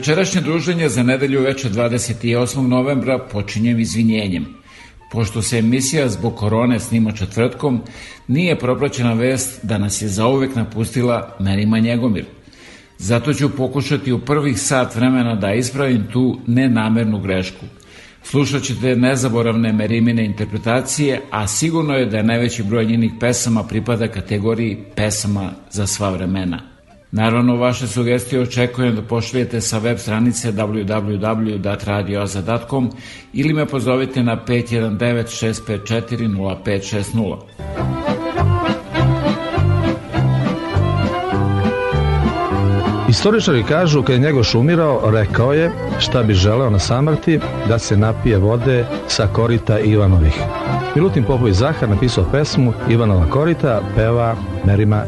Večerašnje druženje za nedelju veče 28. novembra počinjem izvinjenjem. Pošto se emisija zbog korone snima četvrtkom, nije propraćena vest da nas je zauvek napustila Merima Njegomir. Zato ću pokušati u prvih sat vremena da ispravim tu nenamernu grešku. Slušat ćete nezaboravne Merimine interpretacije, a sigurno je da najveći broj njenih pesama pripada kategoriji pesama za sva vremena. Naravno, vaše sugestije očekujem da pošaljete sa web stranice www.radioza.com ili me pozovite na 519 654 0560. Istoričari kažu, kad je Njegoš umirao, rekao je šta bi želeo na samrti da se napije vode sa korita Ivanovih. Milutin Popović Zahar napisao pesmu Ivanova korita, peva Merima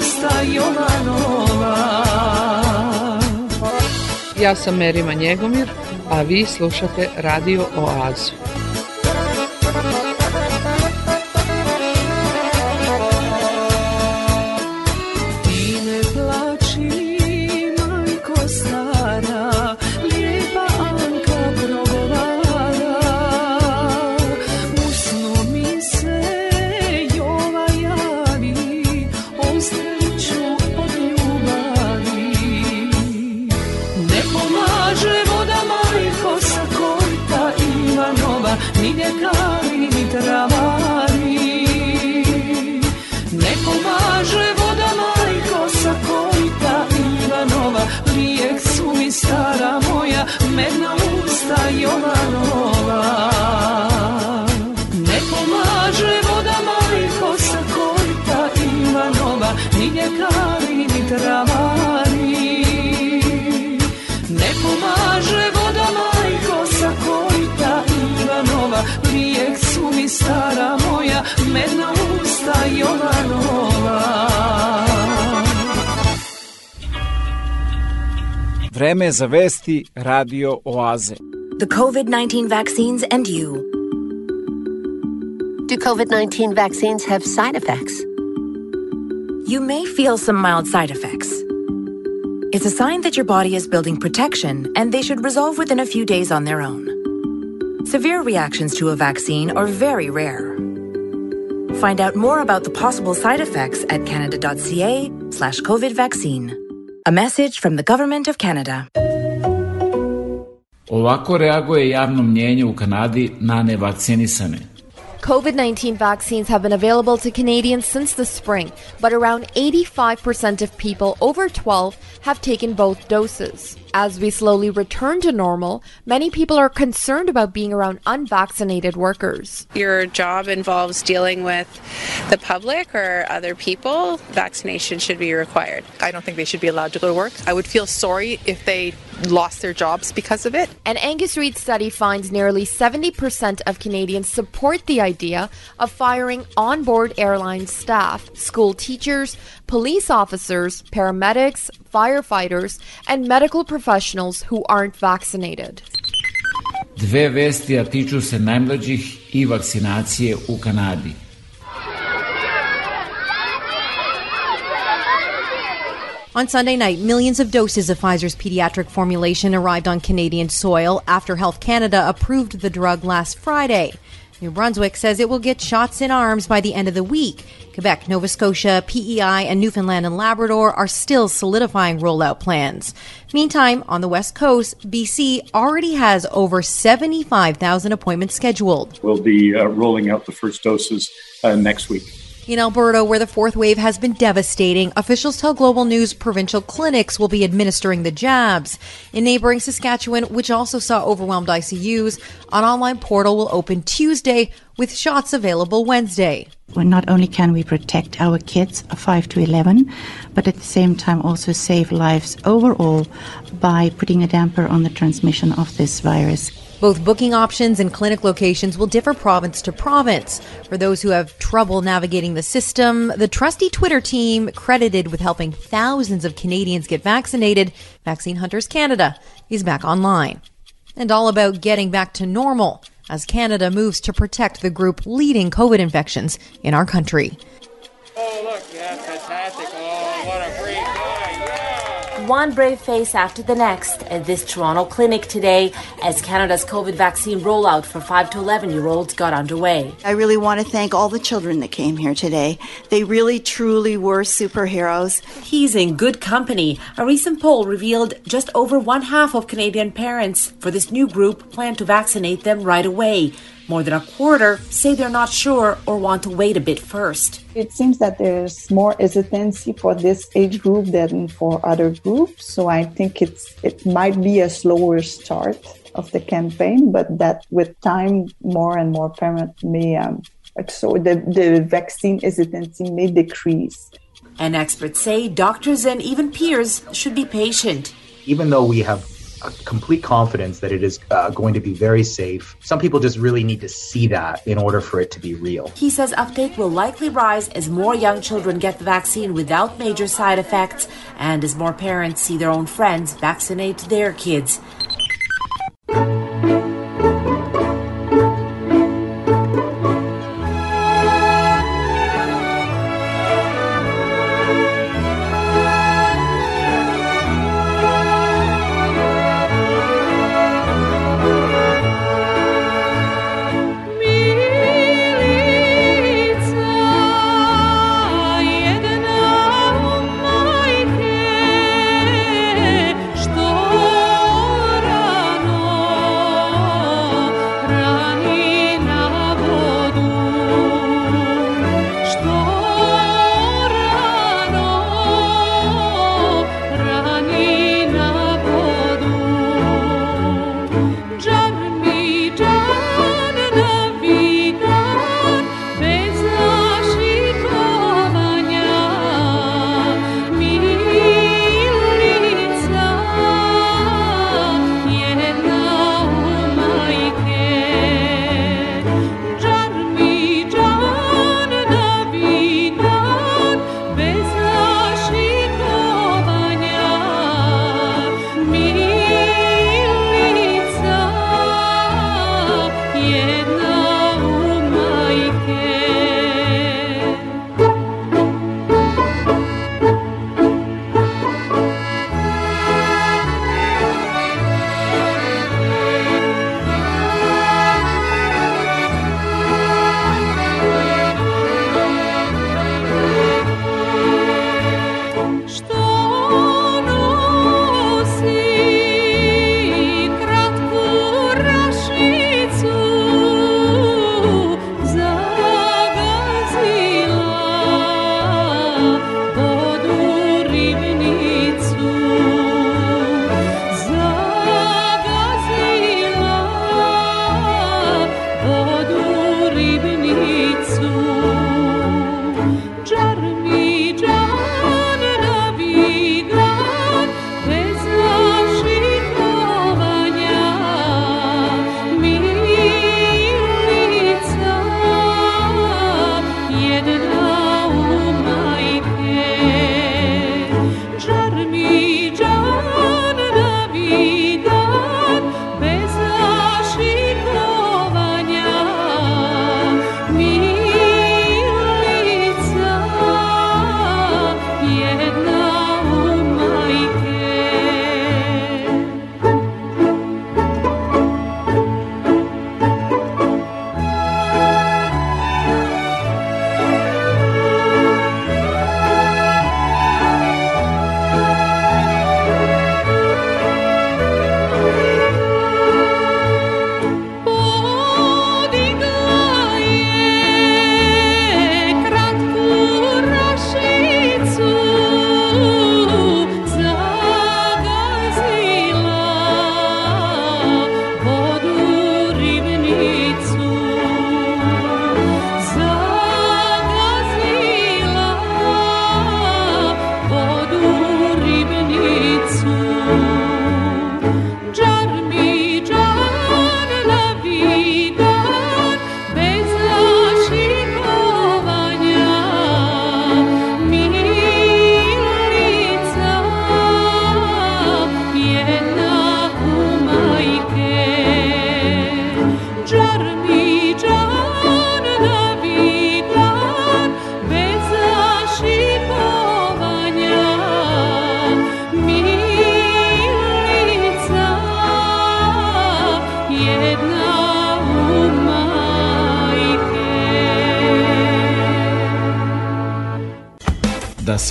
Njegomir. Ja sam Merima Njegomir, a vi slušate Radio Oazu. Vreme za vesti Radio Oaze. The COVID-19 vaccines and you. Do COVID-19 vaccines have side effects? You may feel some mild side effects. It's a sign that your body is building protection and they should resolve within a few days on their own. Severe reactions to a vaccine are very rare. Find out more about the possible side effects at canada.ca slash COVID vaccine. A message from the Government of Canada. Ovako reaguje javno mnjenje u Kanadi na nevakcinisane. COVID 19 vaccines have been available to Canadians since the spring, but around 85% of people over 12 have taken both doses. As we slowly return to normal, many people are concerned about being around unvaccinated workers. Your job involves dealing with the public or other people. Vaccination should be required. I don't think they should be allowed to go to work. I would feel sorry if they lost their jobs because of it. An Angus Reid study finds nearly 70% of Canadians support the idea of firing onboard airline staff, school teachers, police officers, paramedics, firefighters, and medical professionals who aren't vaccinated. Dve vesti, a tiču se najmlađih i vakcinacije u Kanadi. On Sunday night, millions of doses of Pfizer's pediatric formulation arrived on Canadian soil after Health Canada approved the drug last Friday. New Brunswick says it will get shots in arms by the end of the week. Quebec, Nova Scotia, PEI, and Newfoundland and Labrador are still solidifying rollout plans. Meantime, on the West Coast, BC already has over 75,000 appointments scheduled. We'll be uh, rolling out the first doses uh, next week. In Alberta, where the fourth wave has been devastating, officials tell Global News provincial clinics will be administering the jabs. In neighboring Saskatchewan, which also saw overwhelmed ICUs, an online portal will open Tuesday with shots available Wednesday. Well, not only can we protect our kids 5 to 11, but at the same time also save lives overall by putting a damper on the transmission of this virus. Both booking options and clinic locations will differ province to province. For those who have trouble navigating the system, the trusty Twitter team, credited with helping thousands of Canadians get vaccinated, Vaccine Hunters Canada, is back online. And all about getting back to normal as Canada moves to protect the group leading COVID infections in our country. Oh, look, yeah, fantastic. Oh, what a great one brave face after the next at this Toronto clinic today as Canada's COVID vaccine rollout for 5 to 11 year olds got underway. I really want to thank all the children that came here today. They really, truly were superheroes. He's in good company. A recent poll revealed just over one half of Canadian parents for this new group plan to vaccinate them right away. More than a quarter say they're not sure or want to wait a bit first. It seems that there's more hesitancy for this age group than for other groups, so I think it's it might be a slower start of the campaign, but that with time, more and more parents may um, so the, the vaccine hesitancy may decrease. And experts say doctors and even peers should be patient. Even though we have a complete confidence that it is uh, going to be very safe. Some people just really need to see that in order for it to be real. He says uptake will likely rise as more young children get the vaccine without major side effects and as more parents see their own friends vaccinate their kids.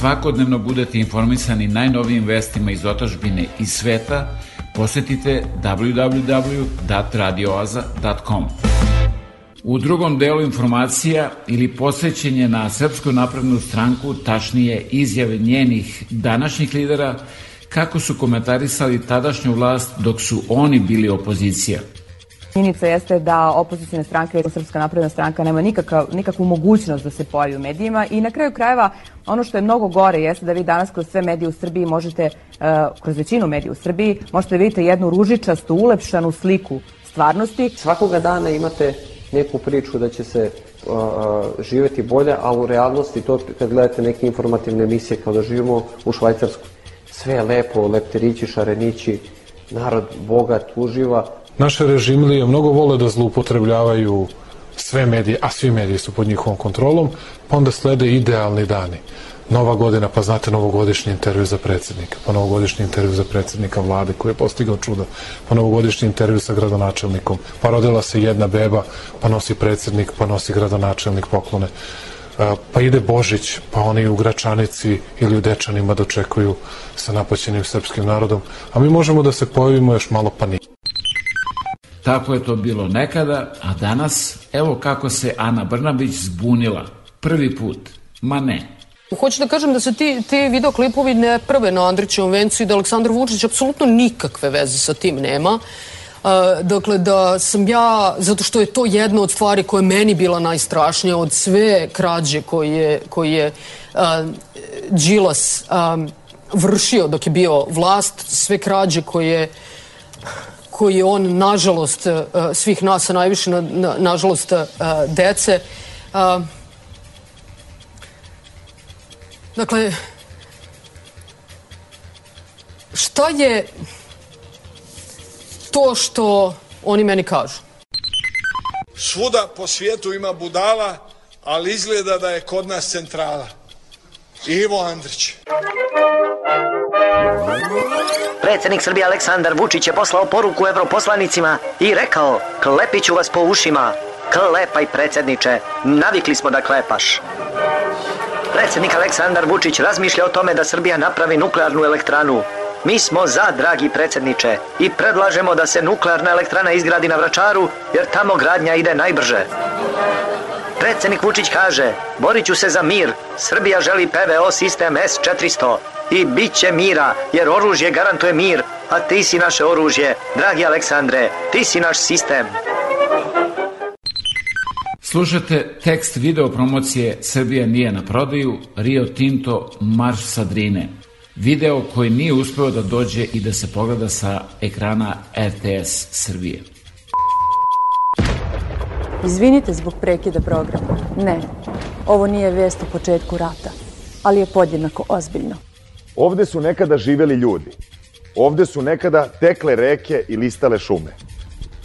Svakodnevno budete informisani najnovijim vestima iz otačbine i sveta, posetite www.radioaza.com. U drugom delu informacija ili posvećenje na Srpsku naprednu stranku, tačnije izjave njenih današnjih lidera, kako su komentarisali tadašnju vlast dok su oni bili opozicija. Činjenica jeste da opozicijne stranke, Srpska napredna stranka, nema nikakav, nikakvu mogućnost da se pojavi u medijima i na kraju krajeva ono što je mnogo gore jeste da vi danas kroz sve medije u Srbiji možete, uh, kroz većinu medija u Srbiji, možete da vidite jednu ružičastu, ulepšanu sliku stvarnosti. Svakoga dana imate neku priču da će se uh, uh, živeti bolje, ali u realnosti to kad gledate neke informativne emisije kao da živimo u Švajcarskoj. Sve je lepo, lepterići, šarenići, narod bogat, uživa. Naše režimlije mnogo vole da zloupotrebljavaju sve medije, a svi mediji su pod njihovom kontrolom, pa onda slede idealni dani. Nova godina, pa znate novogodišnji intervju za predsednika, pa novogodišnji intervju za predsednika vlade koji je postigao čudo, pa novogodišnji intervju sa gradonačelnikom, pa rodila se jedna beba, pa nosi predsednik, pa nosi gradonačelnik poklone, pa ide Božić, pa oni u Gračanici ili u Dečanima dočekuju sa napaćenim srpskim narodom, a mi možemo da se pojavimo još malo pa nije. Tako je to bilo nekada, a danas, evo kako se Ana Brnabić zbunila. Prvi put. Ma ne. Hoću da kažem da se ti, ti videoklipovi ne prve na Andrićevom vencu i da Aleksandar Vučić apsolutno nikakve veze sa tim nema. Uh, dakle, da sam ja, zato što je to jedna od stvari koja je meni bila najstrašnija od sve krađe koje, koje je uh, Đilas um, vršio dok je bio vlast, sve krađe koje koji je on, nažalost, uh, svih nas, a najviše, na, na, nažalost, uh, dece. Uh, dakle, šta je to što oni meni kažu? Svuda po svijetu ima budala, ali izgleda da je kod nas centrala. Ivo Andrić. Predsednik Srbije Aleksandar Vučić je poslao poruku evroposlanicima i rekao klepiću vas po ušima. Klepaj predsedniče, navikli smo da klepaš. Predsednik Aleksandar Vučić razmišlja o tome da Srbija napravi nuklearnu elektranu. Mi smo za, dragi predsedniče, i predlažemo da se nuklearna elektrana izgradi na Vračaru, jer tamo gradnja ide najbrže. Predsednik Vučić kaže, borit ću se za mir, Srbija želi PVO sistem S-400 i bit će mira, jer oružje garantuje mir, a ti si naše oružje, dragi Aleksandre, ti si naš sistem. Slušate tekst video promocije Srbija nije na prodaju, Rio Tinto, Marš sa Drine. Video koji nije uspeo da dođe i da se pogleda sa ekrana RTS Srbije. Izvinite zbog prekida programa. Ne, ovo nije vest o početku rata, ali je podjednako ozbiljno. Ovde su nekada živeli ljudi. Ovde su nekada tekle reke i listale šume.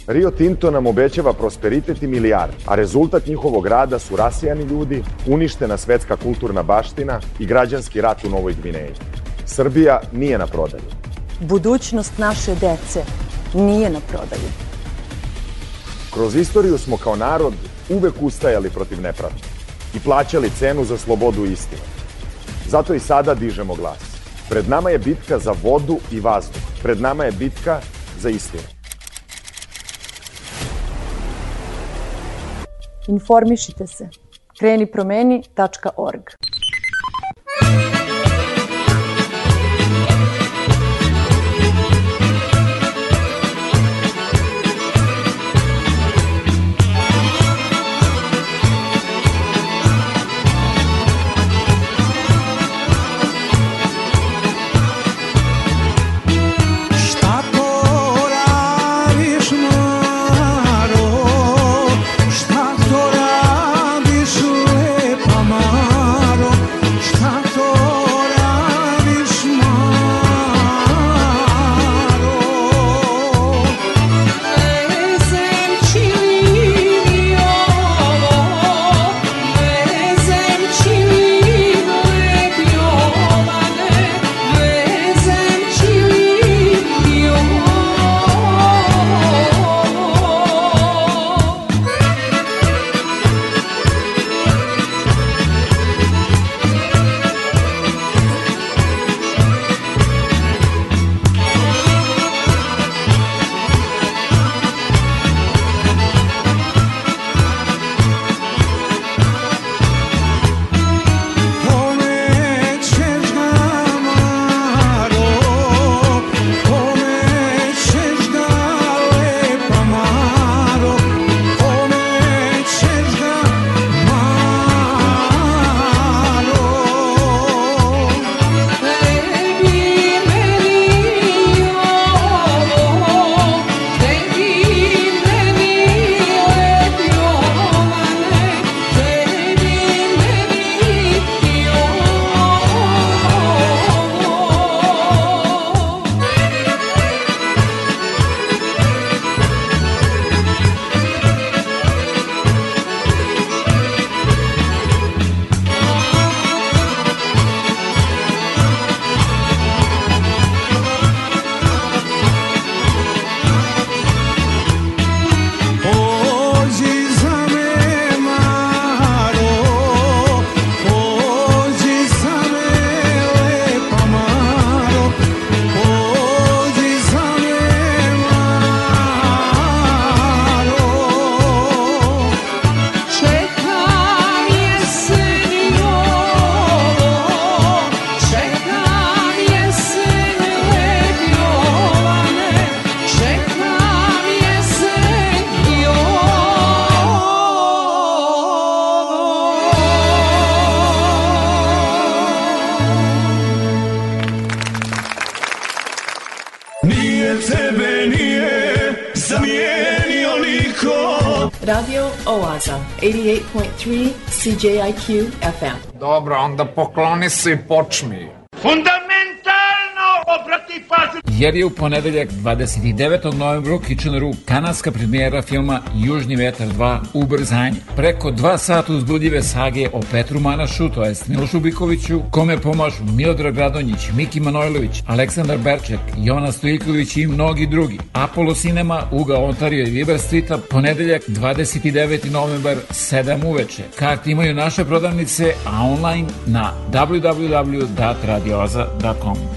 Rio Tinto nam obećava prosperitet i milijarde, a rezultat njihovog rada su rasijani ljudi, uništena svetska kulturna baština i građanski rat u Novoj Gvineji. Srbija nije na prodaju. Budućnost naše dece nije na prodaju. Kroz istoriju smo kao narod uvek ustajali protiv nepravde i plaćali cenu za slobodu i istinu. Zato i sada dižemo glas. Pred nama je bitka za vodu i vazduh. Pred nama je bitka za istinu. Informišite se. krenipromeni.org CJIQ FM. Dobro, onda pokloni se i počmi. Pažnju. Jer je u ponedeljak 29. novembra u Kitcheneru kanadska premijera filma Južni vetar 2 Ubrzanje. Preko dva sata uzbudljive sage o Petru Manašu, to jest Milošu Bikoviću, kome pomažu Miodrag Radonjić, Miki Manojlović, Aleksandar Berček, Jona Stojiković i mnogi drugi. Apollo Cinema, Uga Ontario i Liber Streeta, ponedeljak 29. novembar 7 uveče. Karti imaju naše prodavnice, a online na www.radioza.com.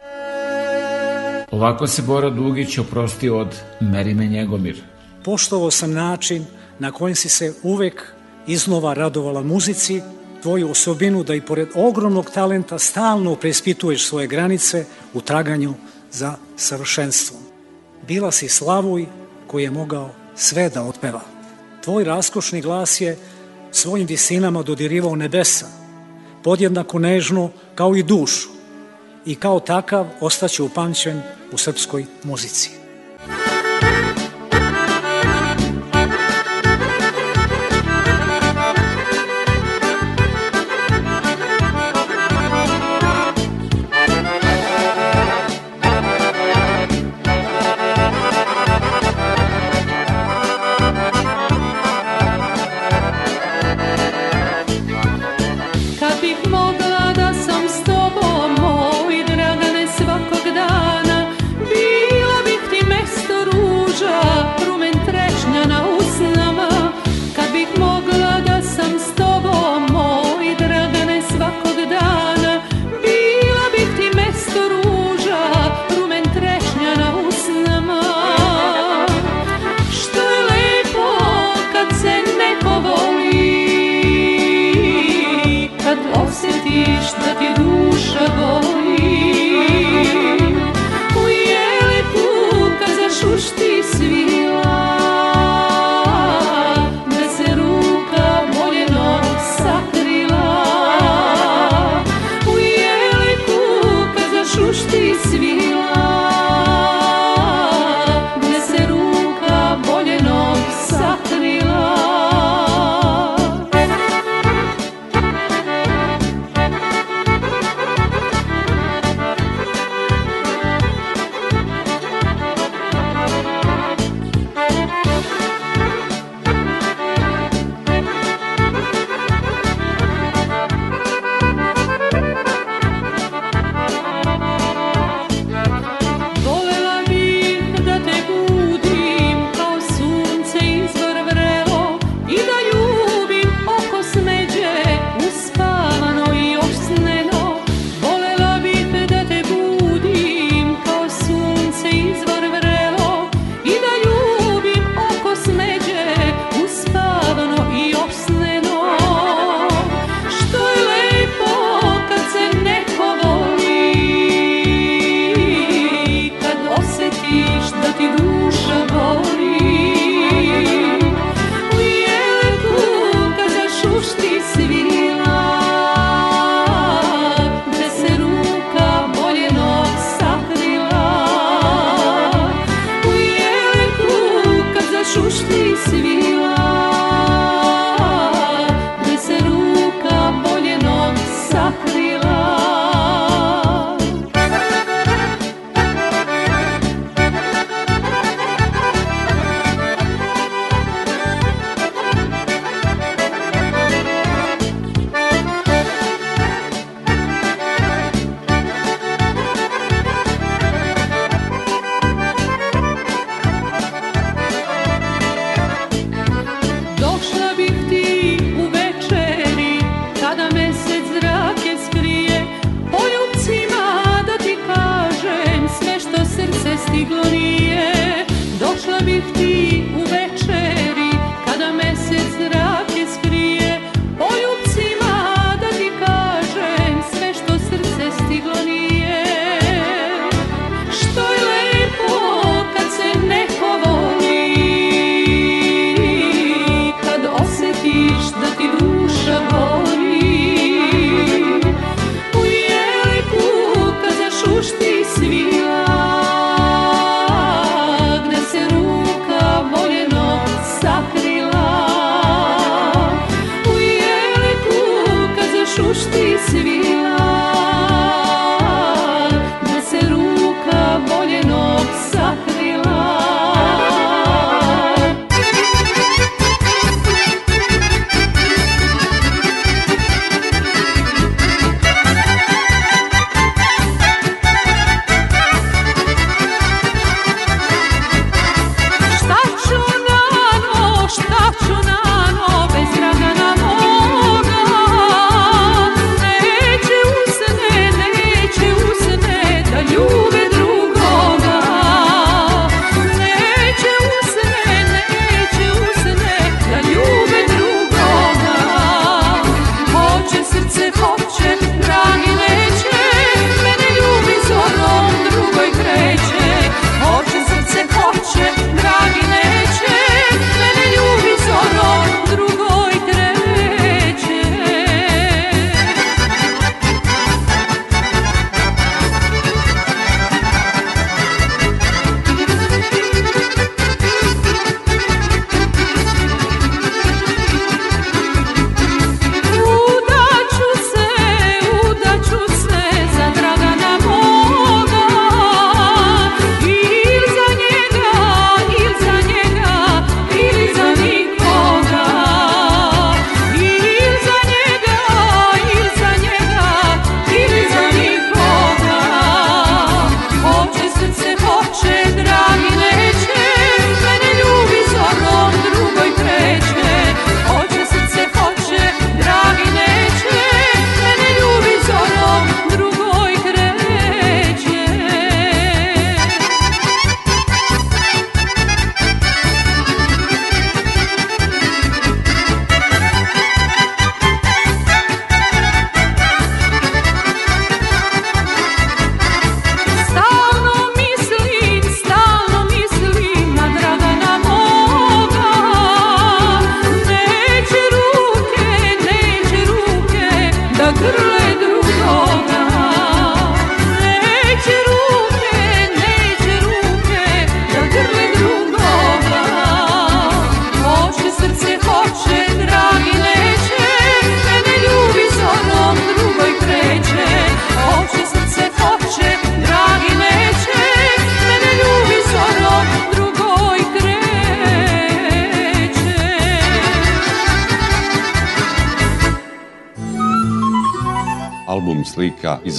Ovako se Bora Dugić oprostio od Merime Njegomir. Poštovao sam način na kojem si se uvek iznova radovala muzici, tvoju osobinu da i pored ogromnog talenta stalno preispituješ svoje granice u traganju za savršenstvom. Bila si slavuj koji je mogao sve da otpeva. Tvoj raskošni glas je svojim visinama dodirivao nebesa, podjednako nežno kao i dušu, i kao takav ostaće upamćen u srpskoj muzici.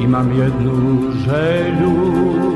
Imam jednu želju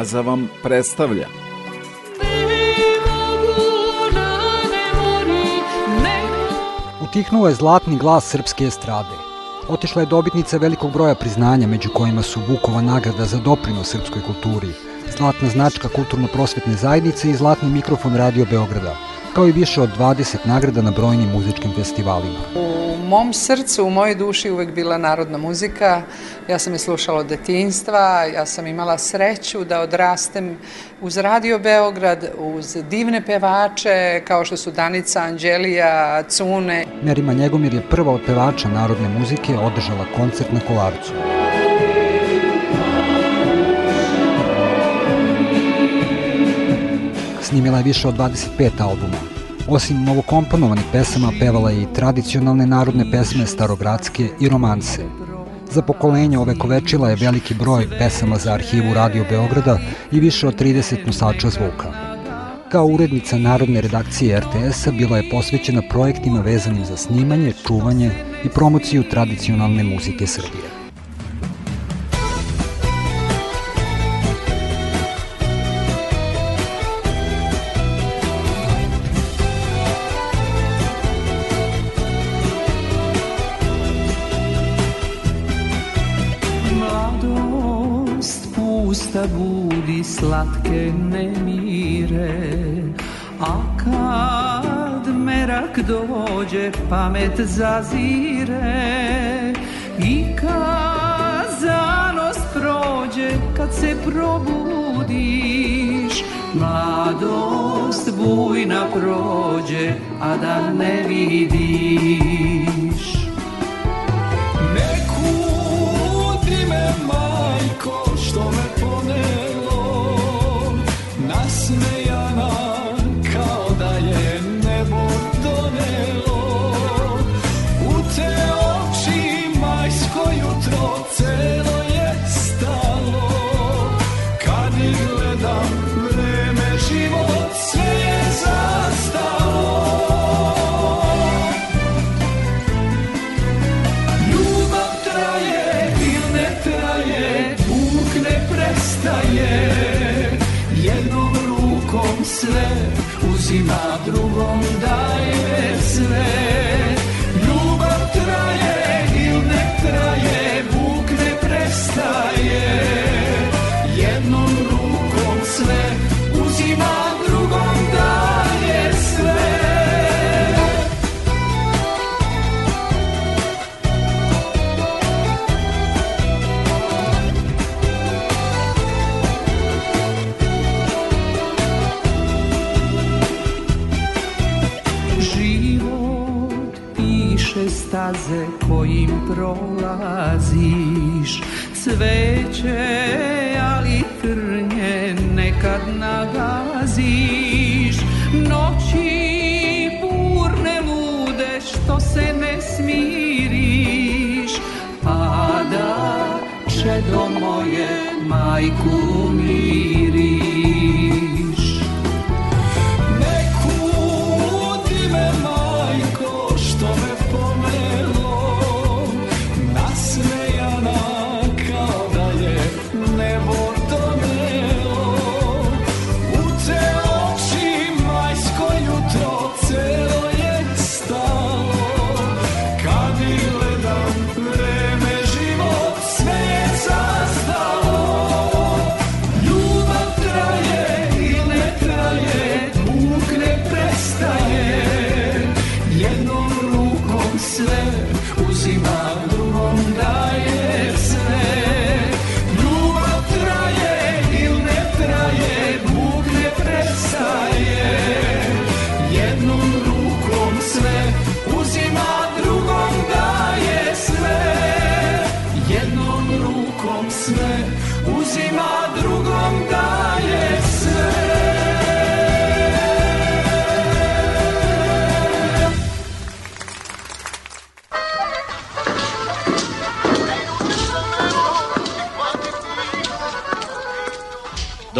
Oaza vam predstavlja Utihnuo je zlatni glas srpske estrade. Otišla je dobitnica velikog broja priznanja, među kojima su Vukova nagrada za doprinos srpskoj kulturi, zlatna značka kulturno-prosvetne zajednice i zlatni mikrofon Radio Beograda, kao i više od 20 nagrada na brojnim muzičkim festivalima. Mom srcu, u mojoj duši uvek bila narodna muzika. Ja sam je slušala od detinjstva, ja sam imala sreću da odrastem uz Radio Beograd, uz divne pevače kao što su Danica, Anđelija, Cune. Merima Njegomir je prva od pevača narodne muzike održala koncert na Kolarcu. Snimila je više od 25 albuma. Osim novokomponovanih pesama, pevala je i tradicionalne narodne pesme, starogradske i romanse. Za pokolenje ovekovečila je veliki broj pesama za arhivu Radio Beograda i više od 30 nosača zvuka. Kao urednica Narodne redakcije RTS-a bila je posvećena projektima vezanim za snimanje, čuvanje i promociju tradicionalne muzike Srbije. Slatke nemire A kad merak dođe pamet zazire. I kad zanos prođe kad se probudiš Mladost bujna prođe a da ne vidiš cveće ali trnje nekad nagaziš. Noći burne lude što se ne smiriš. A da čedo moje majku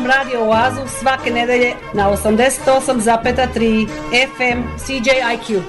Slušam Radio Oazu svake nedelje na 88,3 FM CJIQ.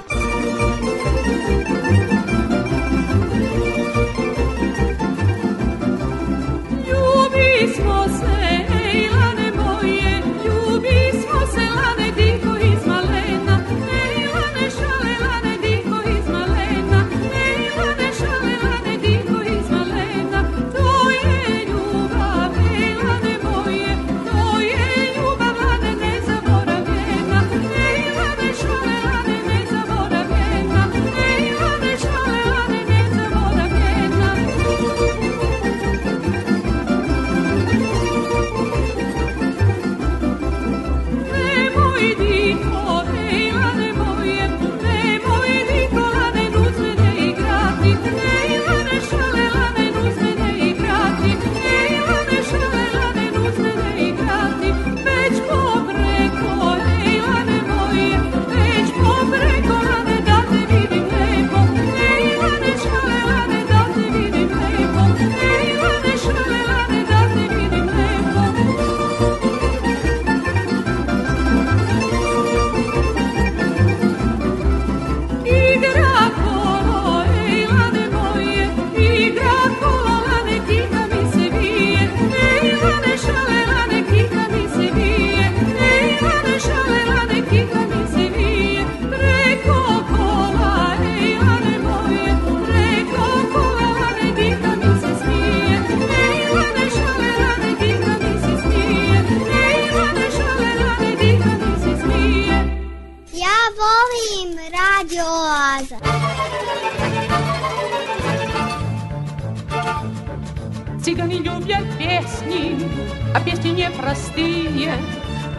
простые,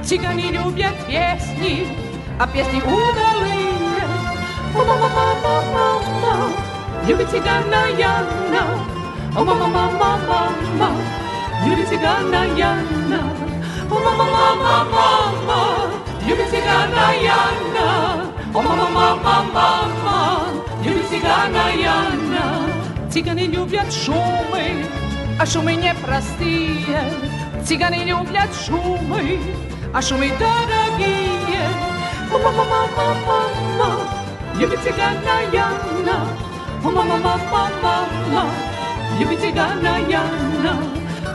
цыгане любят песни, а песни удалые. Мама, мама, мама, любит цыгана Яна. О, мама, мама, мама, любит цыгана Яна. О, мама, мама, мама, любит цыгана Яна. О, мама, мама, мама, любит цыгана Яна. Цыгане любят шумы, а шумы непростые. Цыганы любят шумы, а шумы дорогие. Мама, мама, мама, любит цыгана Яна. Мама, мама, мама, любит цыгана Яна.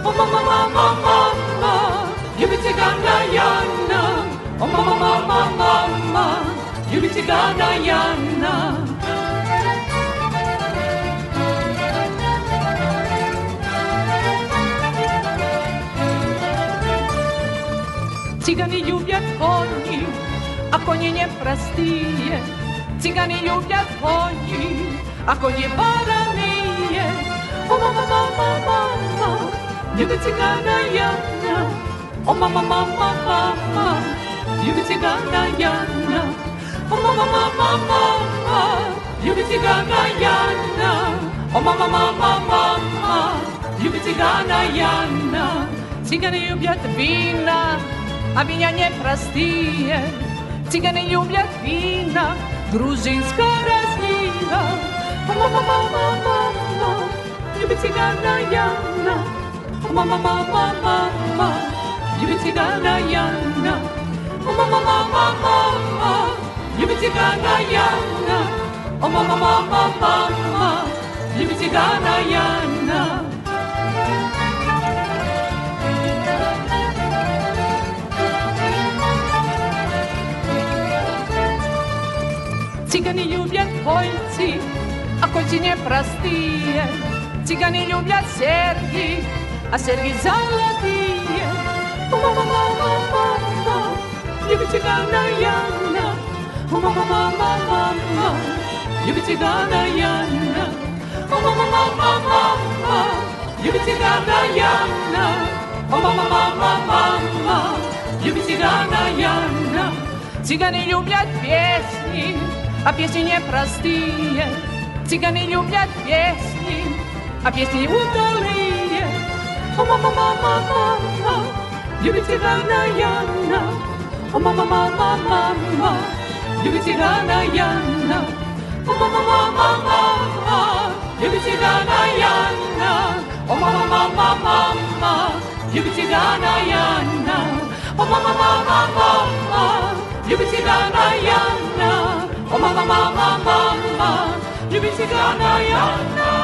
Мама, мама, мама, любит цыгана Яна. Мама, мама, мама, любит цыгана Яна. кони, а кони непростые. Цыгане любят кони, а кони вороные. О, мама, мама, мама, любит цыгана Яна. О, мама, мама, мама, любит цыгана Яна. О, мама, мама, мама, любит цыгана Яна. О, мама, мама, мама, любит цыгана Яна. Цыгане любят вина, а меня не непростые. Цыганы любят вина, грузинская разлива. Мама-мама-мама, любит цыгана Яна. Мама-мама-мама, любит цыгана Яна. Мама-мама-мама, любит цыгана Яна. О, мама-мама-мама, любит цыгана Яна. Цыгане любят кольцы, а кольцы непростые. Цыгане любят серги, а серги золотые. Ма-ма-ма-ма-ма, любит цыгана Яна. Ма-ма-ма-ма-ма, Яна. Ма-ма-ма-ма-ма, любит цыгана Яна. Ма-ма-ма-ма-ма, Яна. Цыгане любят песни, а песни непростые. Цыганы любят песни, а песни удалые. О, мама, мама, мама, любит цыгана Яна. О, мама, мама, мама, любит цыгана Яна. О, мама, мама, мама, любит цыгана Яна. О, мама, мама, мама, любит цыгана Яна. О, мама, мама, мама, любит цыгана Яна. Oh mama, mama, mama, du a die Granayana.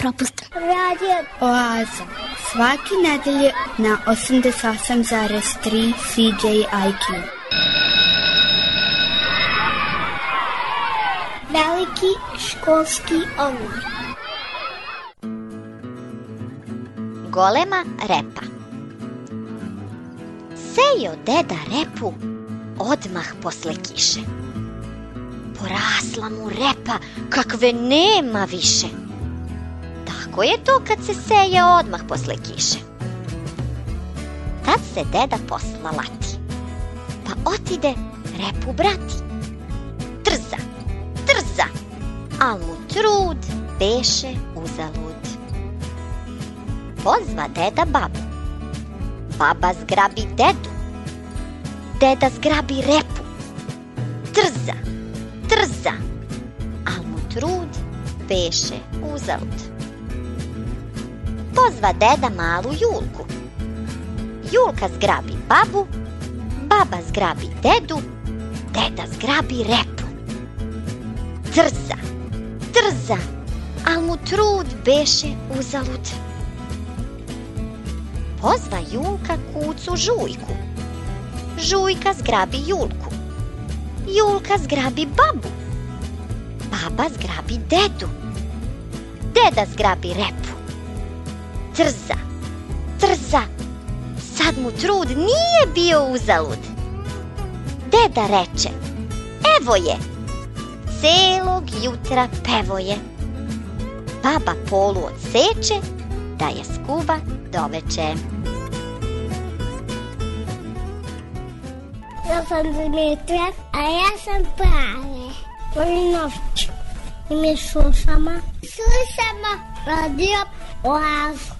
Propustim. Radio Oaza. Svaki nedelje na 88,3 CJIQ. Veliki školski omor. Golema repa Sejo deda repu odmah posle kiše. Porasla mu repa kakve nema više. Tako je to kad se seje odmah posle kiše. Tad se deda posla lati. Pa otide repu brati. Trza, trza, al mu trud beše uzalud. Pozva deda babu. Baba zgrabi dedu. Deda zgrabi repu. Trza, trza, al mu trud beše uzalud. Pozva deda malu Julku. Julka zgrabi babu, baba zgrabi dedu, deda zgrabi repu. Trza, trza, al mu trud beše uzalud. Pozva Julka kucu Žujku. Žujka zgrabi Julku. Julka zgrabi babu. Baba zgrabi dedu. Deda zgrabi repu. Trza, trza, sad mu trud nije bio uzalud. Deda reče, evo je, celog jutra pevo je. Baba polu odseče, da je skuva doveče. Ja sam Dimitra, a ja sam Prave. Volim noć. I mi slušamo. Slušamo radio Oazu.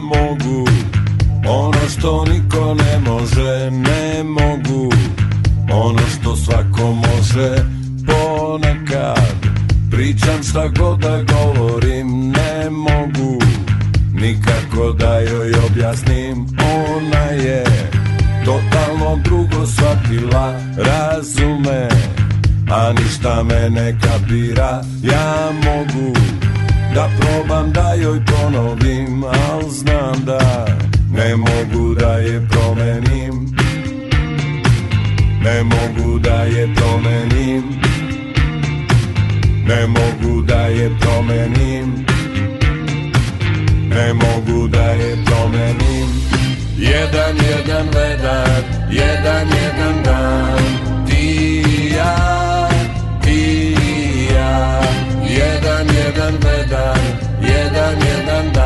mogu. Ono što niko ne može, ne mogu. Ono što svako može, ponekad. Pričam šta god da govorim, ne mogu. Nikako da joj objasnim, ona je Totalno drugo shvatila, razume. A ništa me ne kapira, ja mogu da probam da joj ponovim Al znam da ne mogu da je promenim. Ne mogu da je promenim. Ne mogu da je promenim. Ne mogu da je promenim. Jedan, jedan vedar, jedan, jedan dan jedan, jedan dan Ti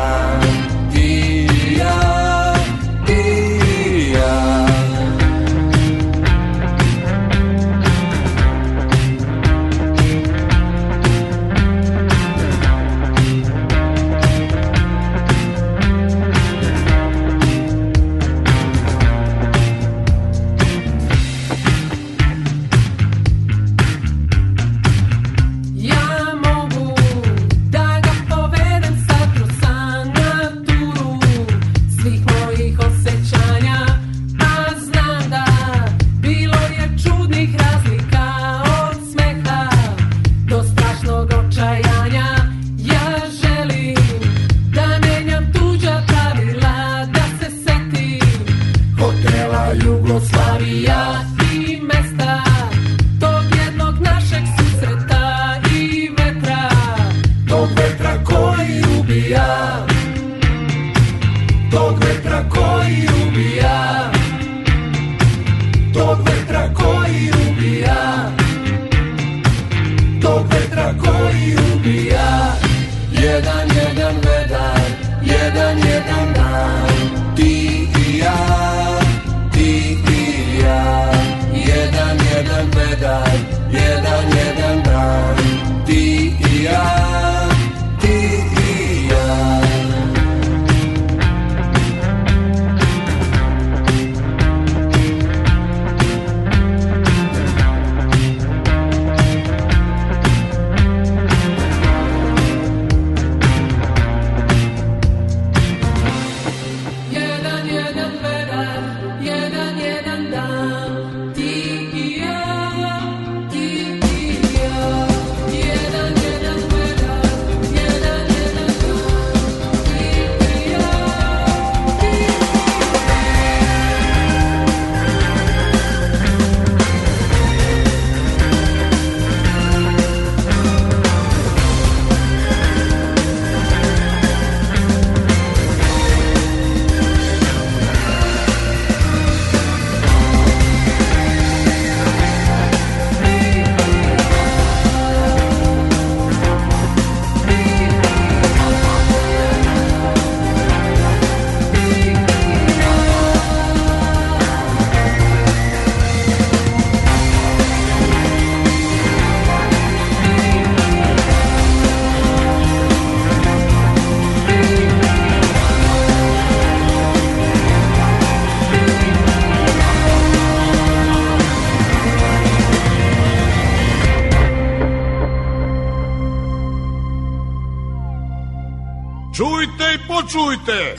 Čujte i počujte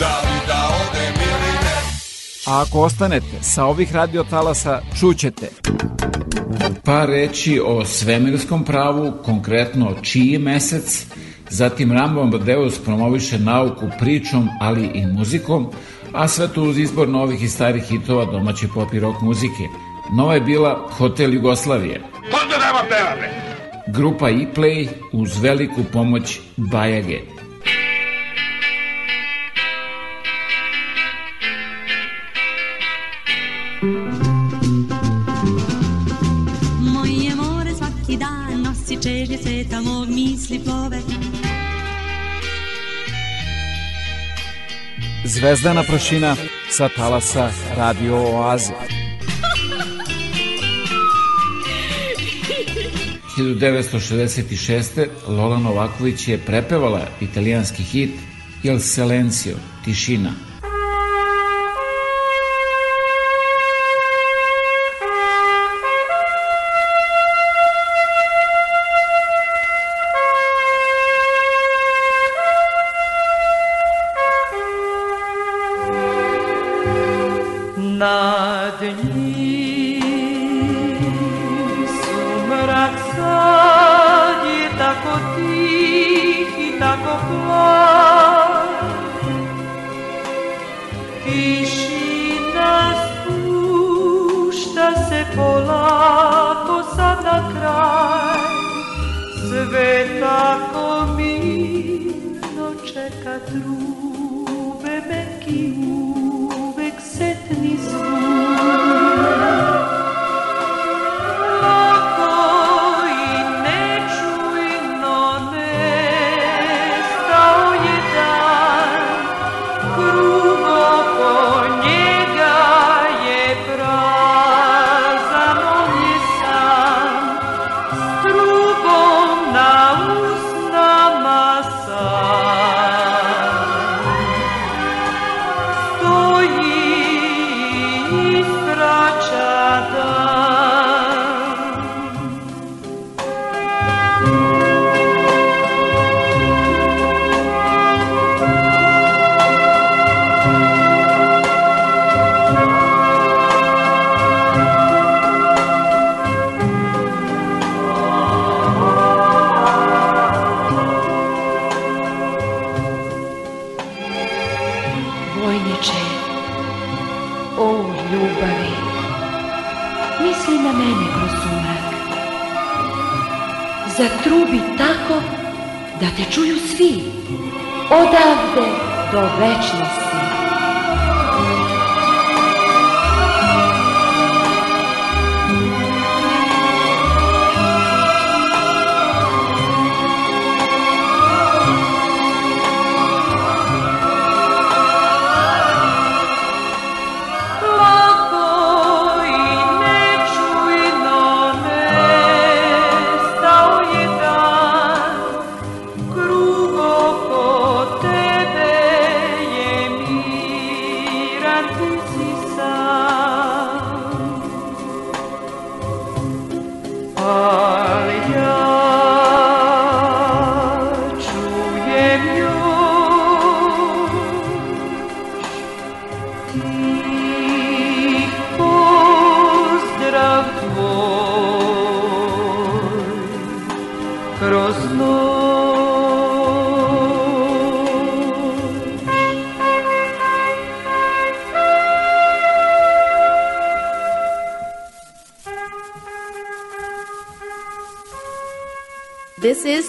Da li da odem ili ne A ako ostanete sa ovih radiotalasa, čućete par reći o svemirskom pravu, konkretno čiji mesec, zatim Rambo Amadeus promoviše nauku pričom, ali i muzikom, a sve to uz izbor novih i starih hitova domaće pop i rock muzike. Nova je bila Hotel Jugoslavije. Možda nema pevame Grupa E-Play uz veliku pomoć Bajage. Moje more svaki dan nosi čežnje sveta mog misli plove Zvezdana prašina sa talasa Radio Oaze. 1966. Lola Novaković je prepevala italijanski hit Il Silenzio, tišina.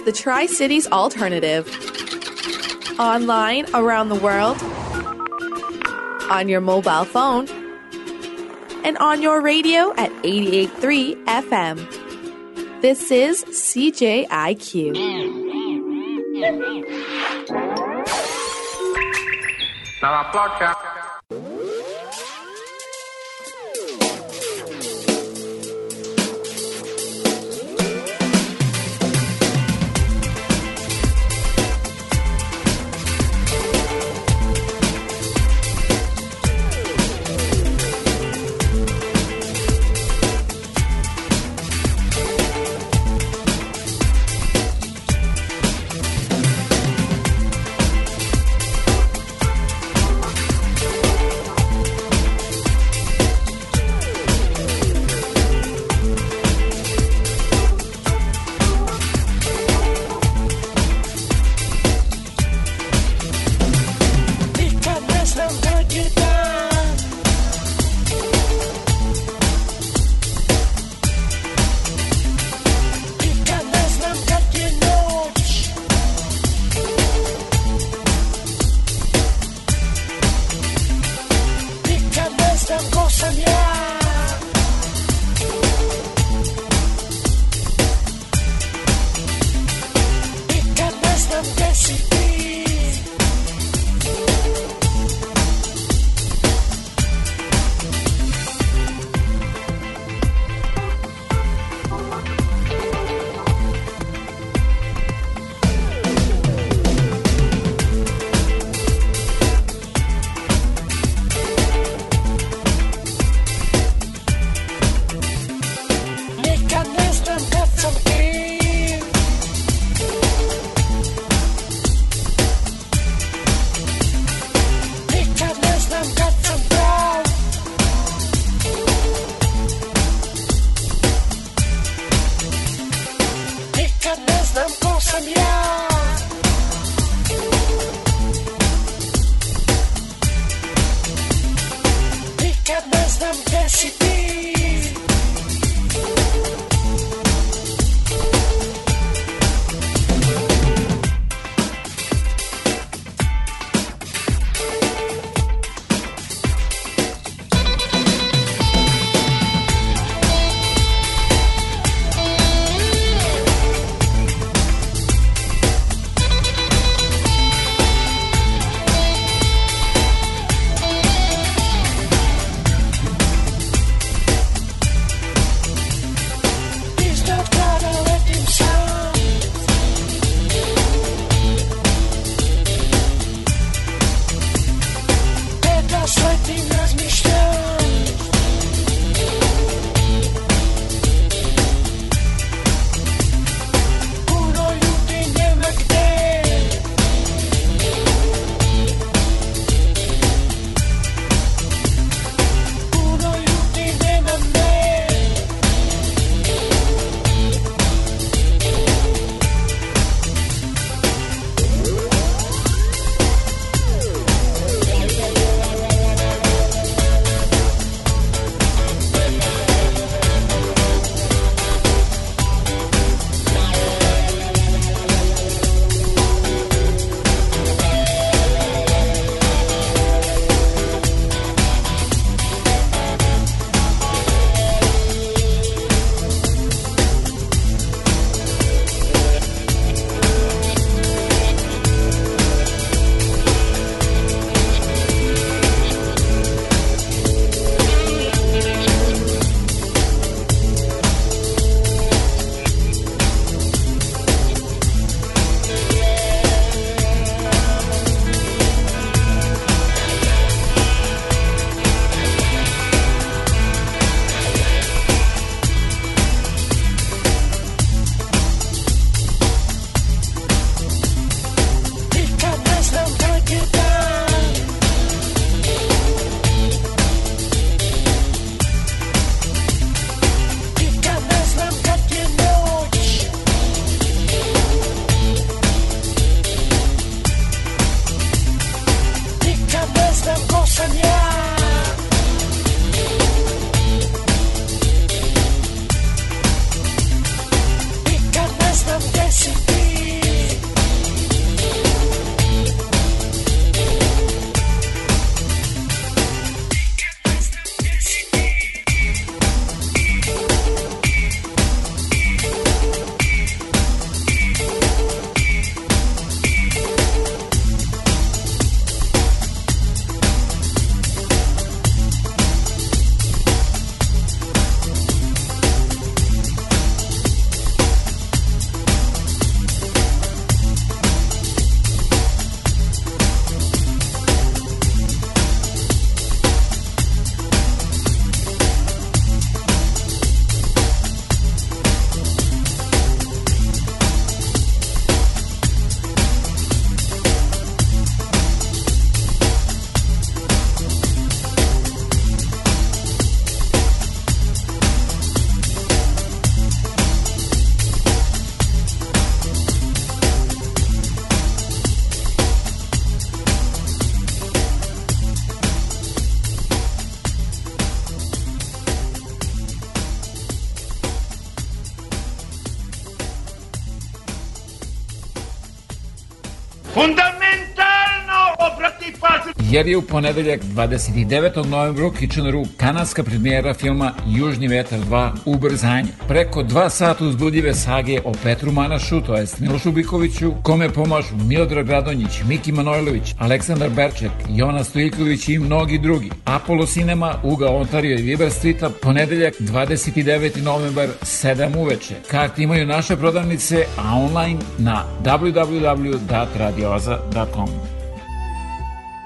the Tri Cities Alternative. Online, around the world, on your mobile phone, and on your radio at 88.3 FM. This is CJIQ. Now, our podcast. Jer je u ponedeljak 29. novembra u Kitcheneru kanadska premijera filma Južni vetar 2 Ubrzanje. Preko dva sata uzbudljive sage o Petru Manašu, to jest Milošu Bikoviću, kome pomažu Miodrag Radonjić, Miki Manojlović, Aleksandar Berček, Jona Stojiković i mnogi drugi. Apollo Cinema, Uga Ontario i Viber Streeta, ponedeljak 29. novembar 7 uveče. Karti imaju naše prodavnice, a online na www.radioza.com.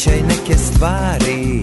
Obećaj neke stvari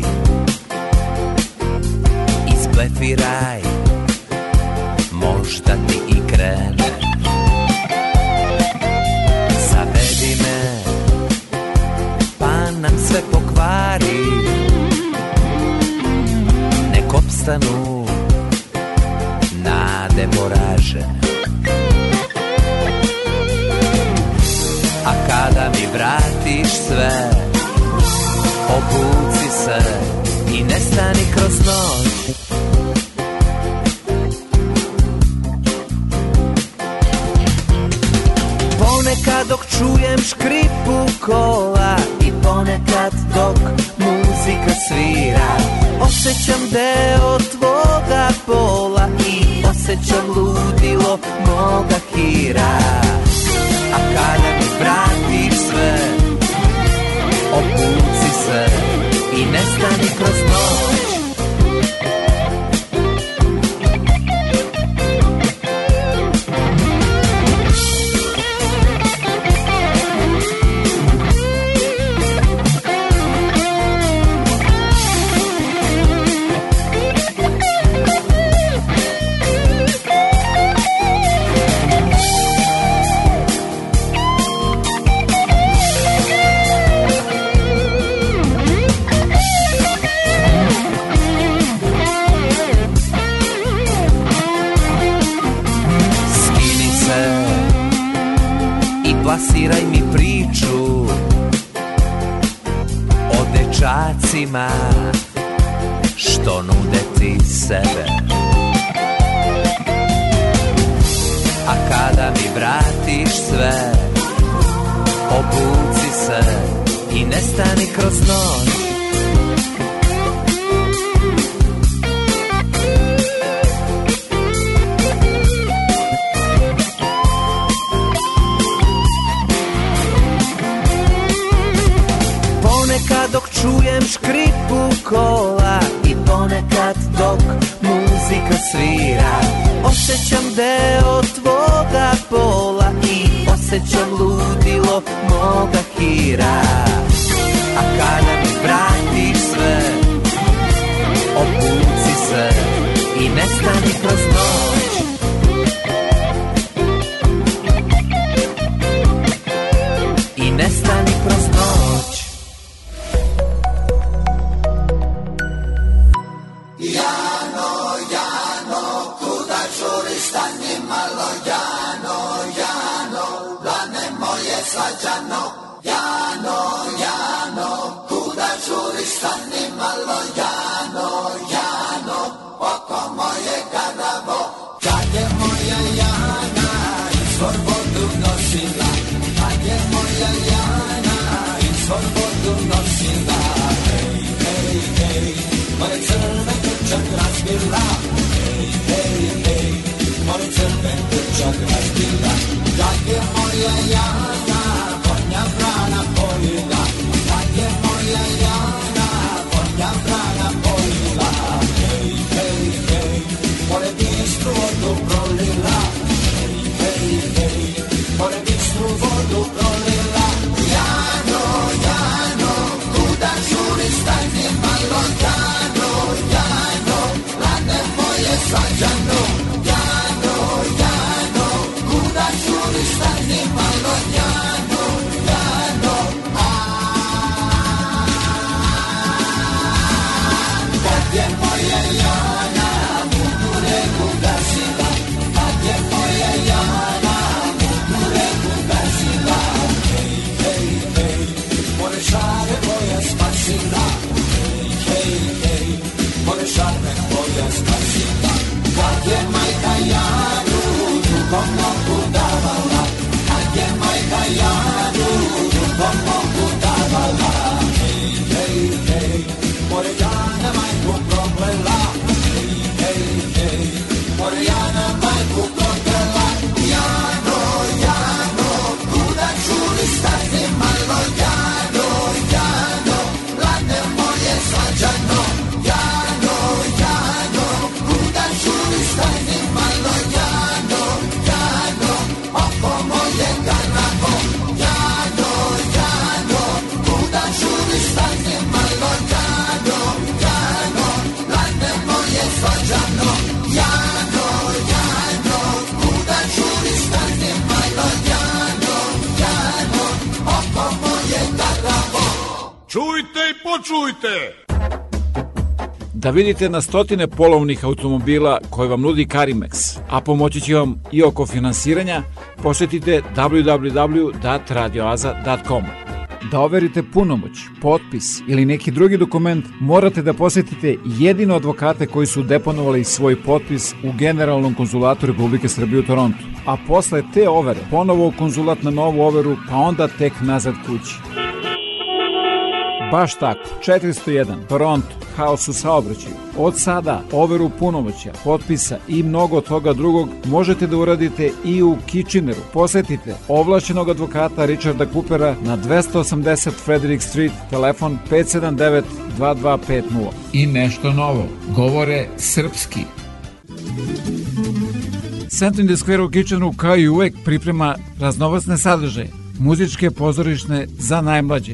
Da vidite na stotine polovnih automobila koje vam nudi Carimex, a pomoći će vam i oko finansiranja, posetite www.radioaza.com. Da overite punomoć, potpis ili neki drugi dokument, morate da posetite jedino advokate koji su deponovali svoj potpis u Generalnom konzulatu Republike Srbije u Torontu. A posle te overe, ponovo u konzulat na novu overu, pa onda tek nazad kući. Baš tako, 401, Toronto, haos u saobraćaju. Od sada, overu punomoća, potpisa i mnogo toga drugog možete da uradite i u Kitcheneru. Posetite ovlašćenog advokata Richarda Coopera na 280 Frederick Street, telefon 579 2250. I nešto novo, govore srpski. Center in the Square u Kitcheneru kao i uvek priprema raznovacne sadržaje muzičke pozorišne za najmlađe.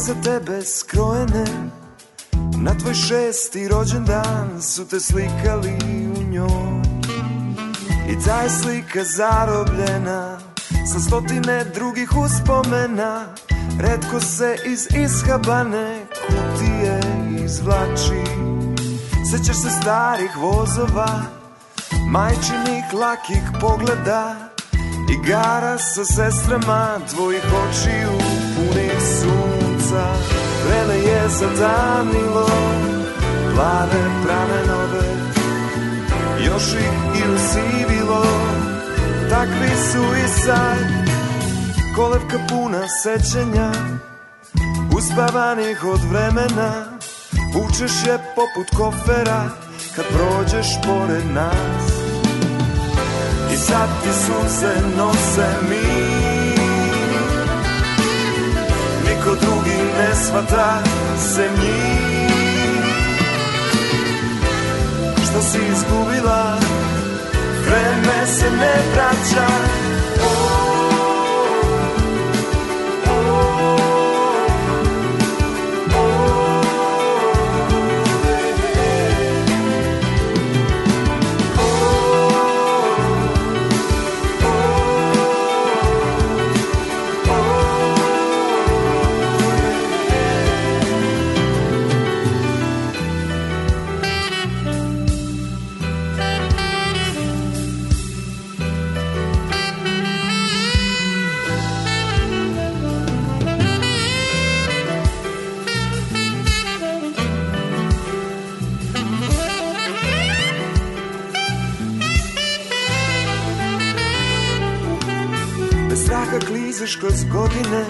za tebe skrojene. Na tvoj šesti rođendan Su te slikali u njoj. I ta je slika zarobljena Sa stotine drugih uspomena. Redko se iz ishabane Kutije izvlači. Sećaš se starih vozova Majčinih lakih pogleda. Igara sa sestrama tvojih očiju sunca Vreme je zatamnilo plave pramenove Još ih i usivilo Takvi su i sad. Kolevka puna sećanja Uspavanih od vremena Vučeš je poput kofera Kad prođeš pored nas. I sad ti suze nose mi ne svata se njih Što si izgubila Vreme se ne vraća kroz godine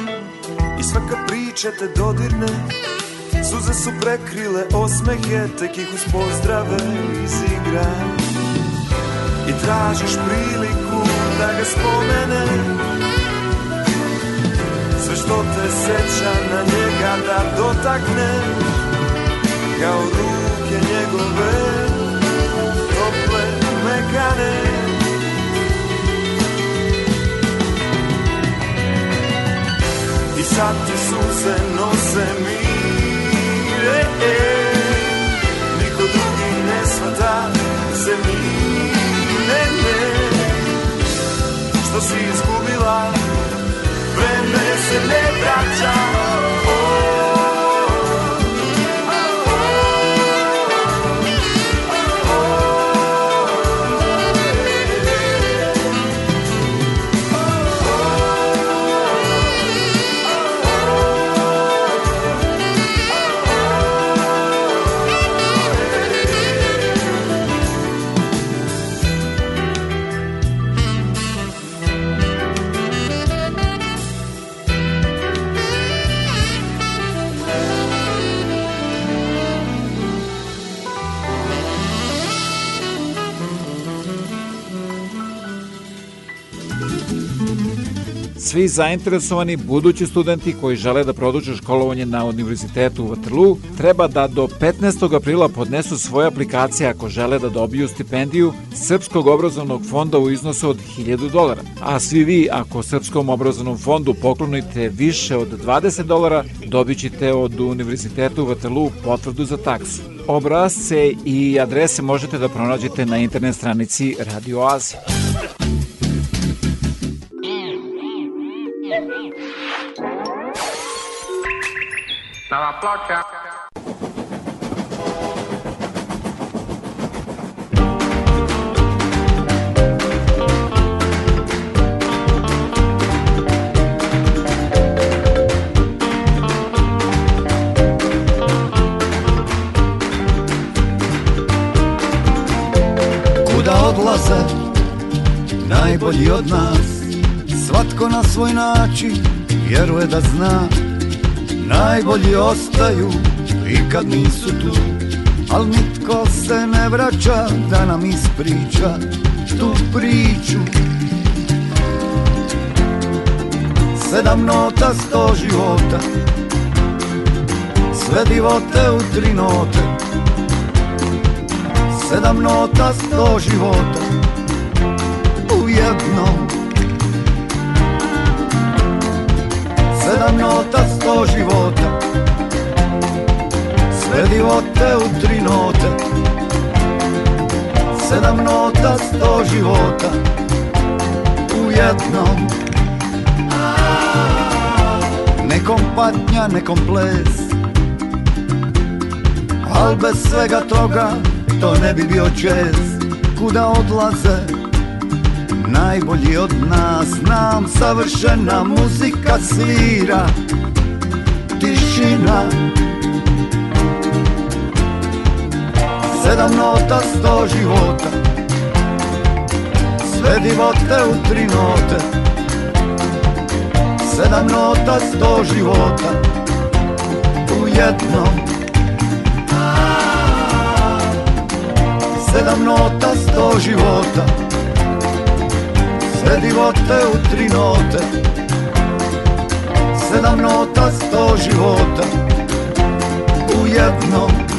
I svaka priča te dodirne. Suze su prekrile osmehe Tek ih uz pozdrave izigra. I tražiš priliku da ga spomene. Sve što te seća na njega da dotakne. Kao ruke njegove Tople, mekane kad ti suze nose mire Niko drugi ne svata se mire ne Što si izgubila Vreme se ne vraća Svi zainteresovani budući studenti koji žele da produže školovanje na Univerzitetu u Waterloo treba da do 15. aprila podnesu svoje aplikacije ako žele da dobiju stipendiju Srpskog obrazovnog fonda u iznosu od 1000 dolara. A svi vi ako Srpskom obrazovnom fondu poklonite više od 20 dolara, dobit ćete od Univerzitetu u Waterloo potvrdu za taksu. Obrazce i adrese možete da pronađete na internet stranici Radio Azije. Odlaze najbolji od nas? Svatko na svoj način vjeruje da zna Najbolji ostaju i kad nisu tu. Al nitko se ne vraća da nam ispriča tu priču. Sedam nota, sto života. Sve divote u tri note. Sedam nota, sto života. U jednom Sedam nota, sto života. Sve divote u tri note. Sedam nota, sto života. U jednom. Nekom patnja, nekom ples. Al bez svega toga To ne bi bio čest Kuda odlaze najbolji od nas. Nam savršena muzika svira. Tišina. Sedam nota, sto života. Sve divote u tri note. Sedam nota, sto života. U jednom. Sedam nota, sto života Sve divote u tri note. Sedam nota, sto života. U jednom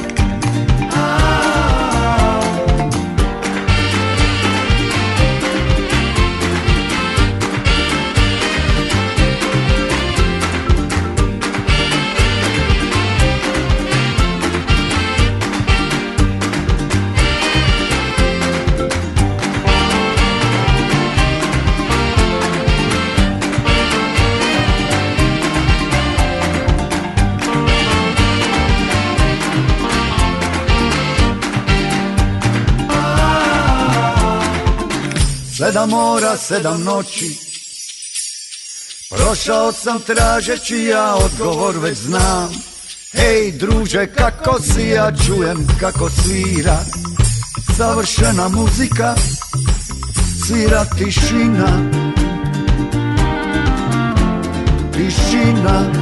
Sedam mora, sedam noći. Prošao sam tražeći ja odgovor već znam. Hej druže kako si? Ja čujem kako svira. Savršena muzika Svira tišina. Tišina.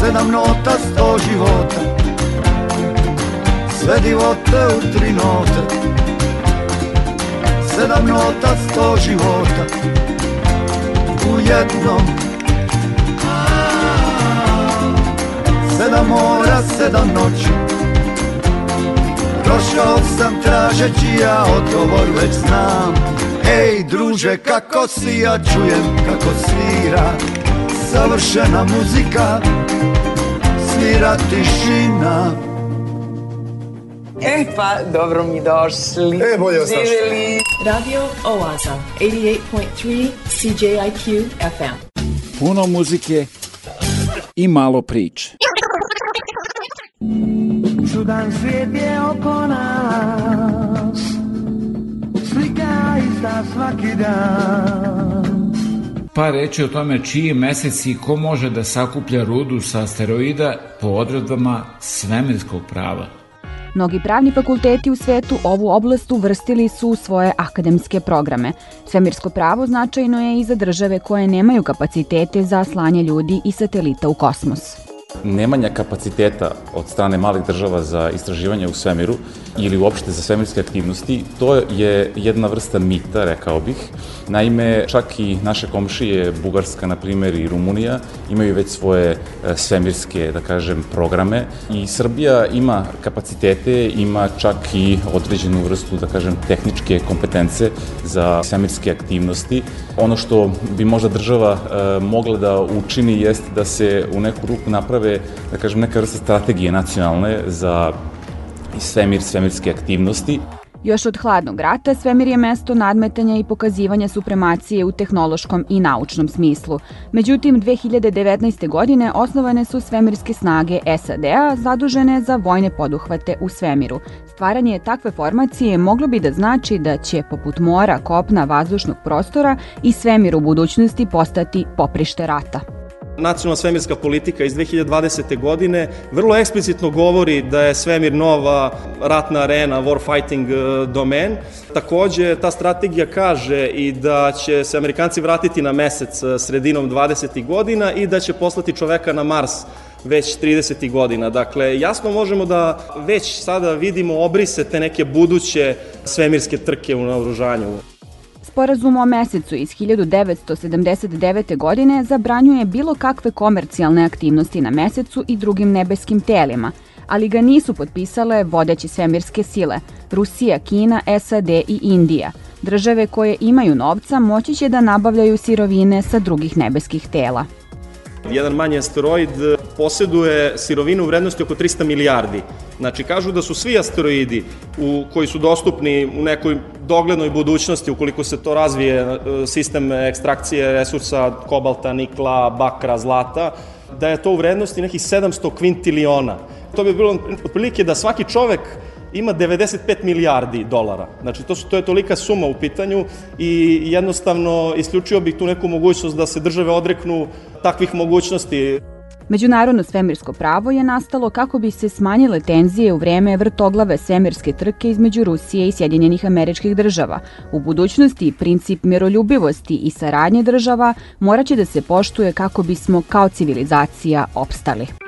Sedam nota, sto života Sve divote u tri note. Sedam nota, sto života. U jednom. Sedam mora, sedam noći. Prošao sam tražeći ja odgovor već znam. Ej druže kako si ja čujem kako svira. Savršena muzika Svira tišina E pa, dobro mi došli. E, bolje vas našli. Radio Oaza, 88.3 CJIQ FM. Puno muzike i malo priče. Čudan svijet je oko nas Slika ista svaki dan Pa reći o tome čiji mesec i ko može da sakuplja rudu sa asteroida po odredbama svemirskog prava. Mnogi pravni fakulteti u svetu ovu oblast uvrstili su u svoje akademske programe. Svemirsko pravo značajno je i za države koje nemaju kapacitete za slanje ljudi i satelita u kosmos. Nemanja kapaciteta od strane malih država za istraživanje u svemiru ili uopšte za svemirske aktivnosti, to je jedna vrsta mita, rekao bih. Naime, čak i naše komšije, Bugarska, na primer, i Rumunija, imaju već svoje e, svemirske, da kažem, programe i Srbija ima kapacitete, ima čak i određenu vrstu, da kažem, tehničke kompetence za svemirske aktivnosti. Ono što bi možda država e, mogla da učini jeste da se u neku ruku naprave, da kažem, neka vrsta strategije nacionalne za svemir, svemirske aktivnosti. Još od hladnog rata svemir je mesto nadmetanja i pokazivanja supremacije u tehnološkom i naučnom smislu. Međutim, 2019. godine osnovane su svemirske snage SAD-a zadužene za vojne poduhvate u svemiru. Stvaranje takve formacije moglo bi da znači da će, poput mora, kopna, vazdušnog prostora i svemir u budućnosti postati poprište rata. Nacionalna svemirska politika iz 2020. godine vrlo eksplicitno govori da je svemir nova ratna arena, warfighting e, domen. Takođe, ta strategija kaže i da će se Amerikanci vratiti na mesec e, sredinom 20. godina i da će poslati čoveka na Mars već 30. godina. Dakle, jasno možemo da već sada vidimo obrise te neke buduće svemirske trke u naoružanju. Sporazum o mesecu iz 1979. godine zabranjuje bilo kakve komercijalne aktivnosti na mesecu i drugim nebeskim telima, ali ga nisu potpisale vodeće svemirske sile Rusija, Kina, SAD i Indija. Države koje imaju novca moći će da nabavljaju sirovine sa drugih nebeskih tela. Jedan manji asteroid poseduje sirovinu u vrednosti oko 300 milijardi. Znači, kažu da su svi asteroidi u, koji su dostupni u nekoj doglednoj budućnosti, ukoliko se to razvije e, sistem ekstrakcije resursa kobalta, nikla, bakra, zlata, da je to u vrednosti nekih 700 kvintiliona. To bi bilo otprilike da svaki čovek ima 95 milijardi dolara. Znači, to, su, to je tolika suma u pitanju i jednostavno isključio bih tu neku mogućnost da se države odreknu takvih mogućnosti. Međunarodno svemirsko pravo je nastalo kako bi se smanjile tenzije u vreme vrtoglave svemirske trke između Rusije i Sjedinjenih američkih država. U budućnosti princip miroljubivosti i saradnje država moraće da se poštuje kako bismo kao civilizacija opstali.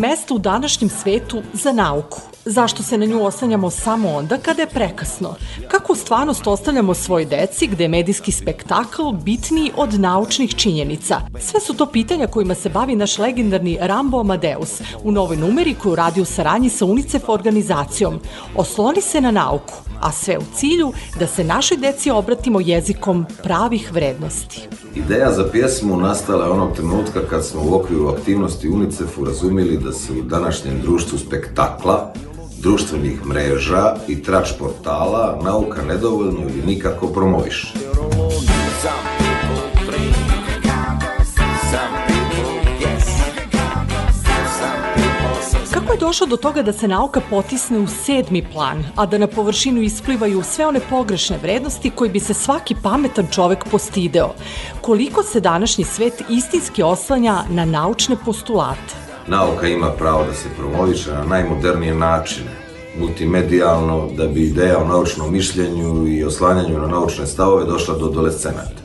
Mesta u današnjem svetu za nauku? Zašto se na nju oslanjamo samo onda kada je prekasno? Kako stvarnost ostavljamo svoj deci gde je medijski spektakl bitniji od naučnih činjenica? Sve su to pitanja kojima se bavi naš legendarni Rambo Amadeus u novoj numeri koju radi u saradnji sa UNICEF organizacijom. Osloni se na nauku, a sve u cilju da se našoj deci obratimo jezikom pravih vrednosti. Ideja za pjesmu nastala je onog trenutka kad smo u okviru aktivnosti UNICEF-u razumili da se u današnjem društvu spektakla, društvenih mreža i trač portala nauka nedovoljno ili nikako promoviše. Došlo do toga da se nauka potisne u sedmi plan, a da na površinu isplivaju sve one pogrešne vrednosti koji bi se svaki pametan čovek postideo? Koliko se današnji svet istinski oslanja na naučne postulate? Nauka ima pravo da se promoviše na najmodernije načine, multimedijalno, da bi ideja o naučnom mišljenju i oslanjanju na naučne stavove došla do adolescenata.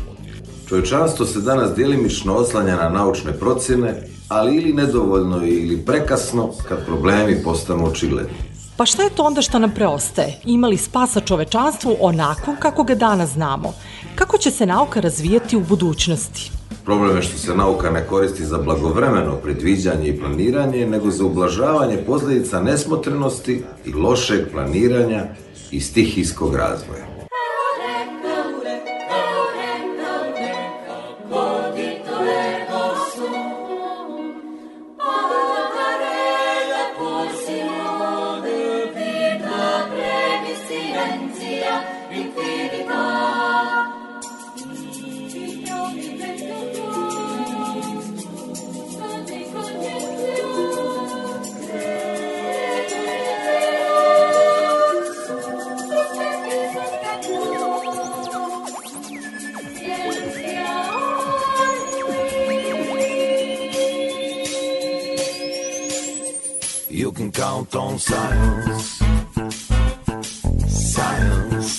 Čovječanstvo se danas djelimično oslanja na naučne procjene, ali ili nedovoljno ili prekasno kad problemi postanu očigledni. Pa šta je to onda što nam preostaje? Ima li spasa čovečanstvu onako kako ga danas znamo? Kako će se nauka razvijati u budućnosti? Problem je što se nauka ne koristi za blagovremeno predviđanje i planiranje, nego za ublažavanje posljedica nesmotrenosti i lošeg planiranja i stihijskog razvoja. Count on science. Science.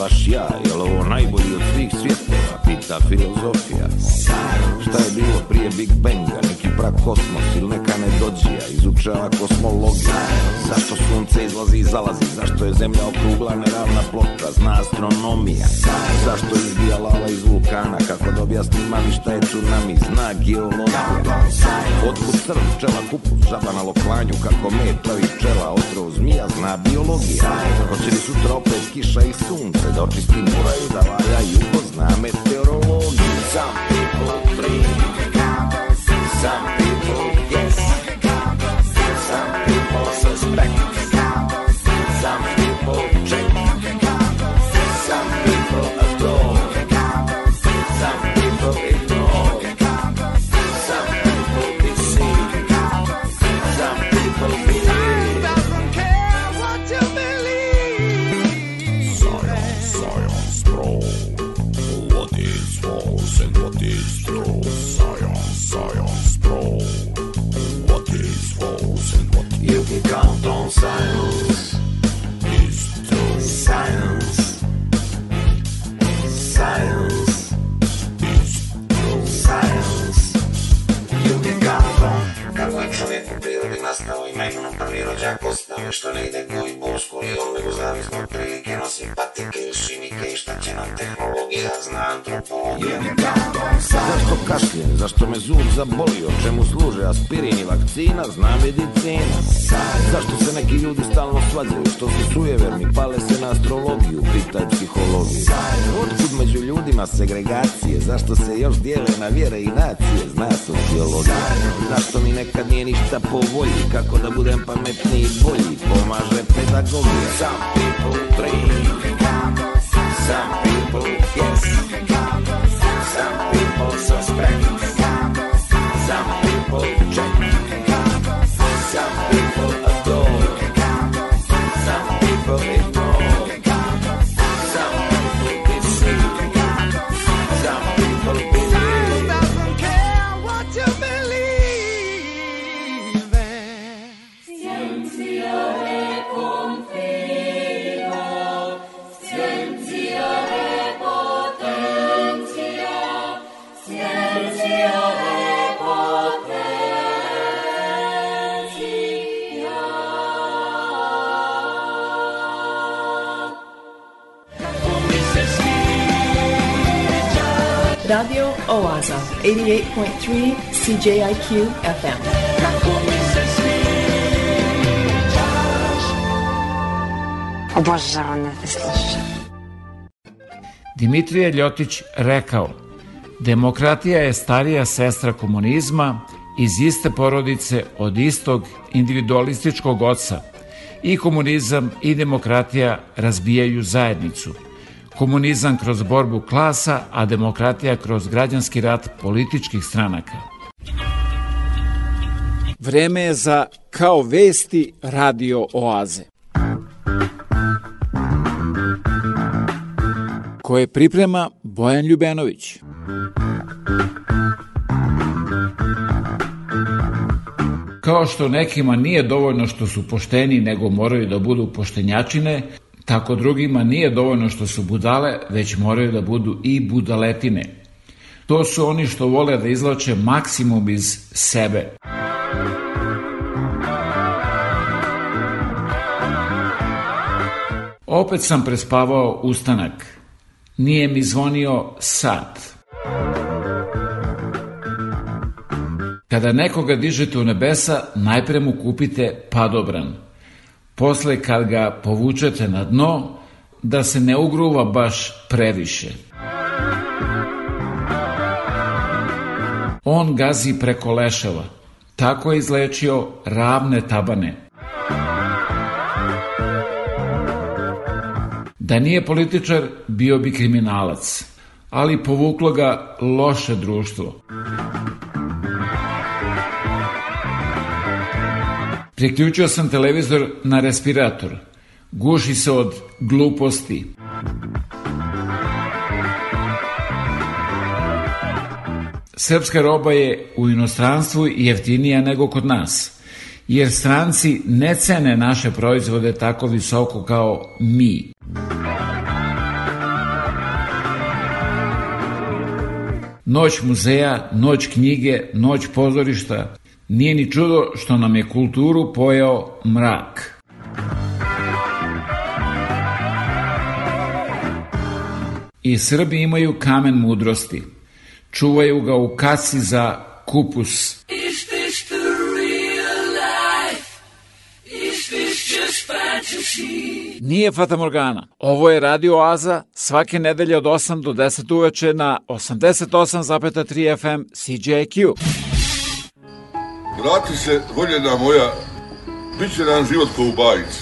Baš ja, jel ovo najbolji od svih svjetova, pita filozofija. Šta je bilo prije Big Banga, neki prak kosmos ili neka nedođija, izučava kosmologija. Zašto sunce izlazi i zalazi. Zašto je zemlja okrugla, neravna ploča Zna astronomija. Zašto izbija lava iz vulkana? Kako da objasni mami šta je tsunami? Zna geologija pčela, kupus, žaba na loklanju Kako med pravi pčela, otrov zmija Zna biologija. Hoće li sutra opet kiša i sunce Da očisti moraju da valja jugo Zna meteorologiju. Some people dream Some ostao što ne ide koji bosku i on nego zavisno od prilike nosi šimike i šta će nam tehnologija zna antropologija Zašto kašljem, zašto me zub zabolio? Čemu služe aspirin i vakcina, zna medicina Zašto se neki ljudi stalno svađaju? Što su sujeverni, pale se na astrologiju Pitaj psihologiju. Otkud među ljudima segregacije? Zašto se još dijele na vjere i nacije? Zna sociologija. Zašto mi nekad nije ništa po volji? Kako da budem pametniji i bolji? Pomaže pedagogija. Some people dream Some people guess 88.3 CJIQ FM. Obožavam da te slušam. Dimitrije Ljotić rekao Demokratija je starija sestra komunizma iz iste porodice od istog individualističkog oca. I komunizam i demokratija razbijaju zajednicu. Komunizam kroz borbu klasa, a demokratija kroz građanski rat političkih stranaka. Vreme je za Kao vesti radio oaze. koje priprema Bojan Ljubenović. Kao što nekima nije dovoljno što su pošteni, nego moraju da budu poštenjačine, tako drugima nije dovoljno što su budale, već moraju da budu i budaletine. To su oni što vole da izlače maksimum iz sebe. Opet sam prespavao ustanak. Nije mi zvonio sat. Kada nekoga dižete u nebesa, najpre mu kupite padobran. Posle kad ga povučete na dno, da se ne ugruva baš previše. On gazi preko leševa. Tako je izlečio ravne tabane. Da nije političar, bio bi kriminalac, ali povuklo ga loše društvo. Priključio sam televizor na respirator. Guši se od gluposti. Srpska roba je u inostranstvu jeftinija nego kod nas, jer stranci ne cene naše proizvode tako visoko kao mi. Noć muzeja, noć knjige, noć pozorišta, Nije ni čudo što nam je kulturu pojao mrak. I Srbi imaju kamen mudrosti. Čuvaju ga u kasi za kupus. Is this the real life? Is this just fantasy? Nije Fata Morgana. Ovo je Radio Aza svake nedelje od 8 do 10 uveče na 88,3 FM CJQ. Vrati se, voljena moja, bit će nam život ko u bajici.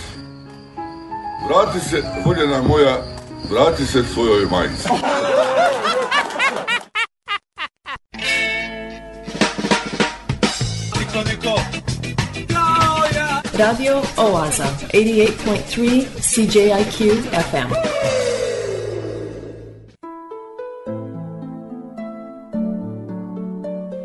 Vrati se, voljena moja, vrati se svojoj majici. Radio Oaza, 88.3 CJIQ FM.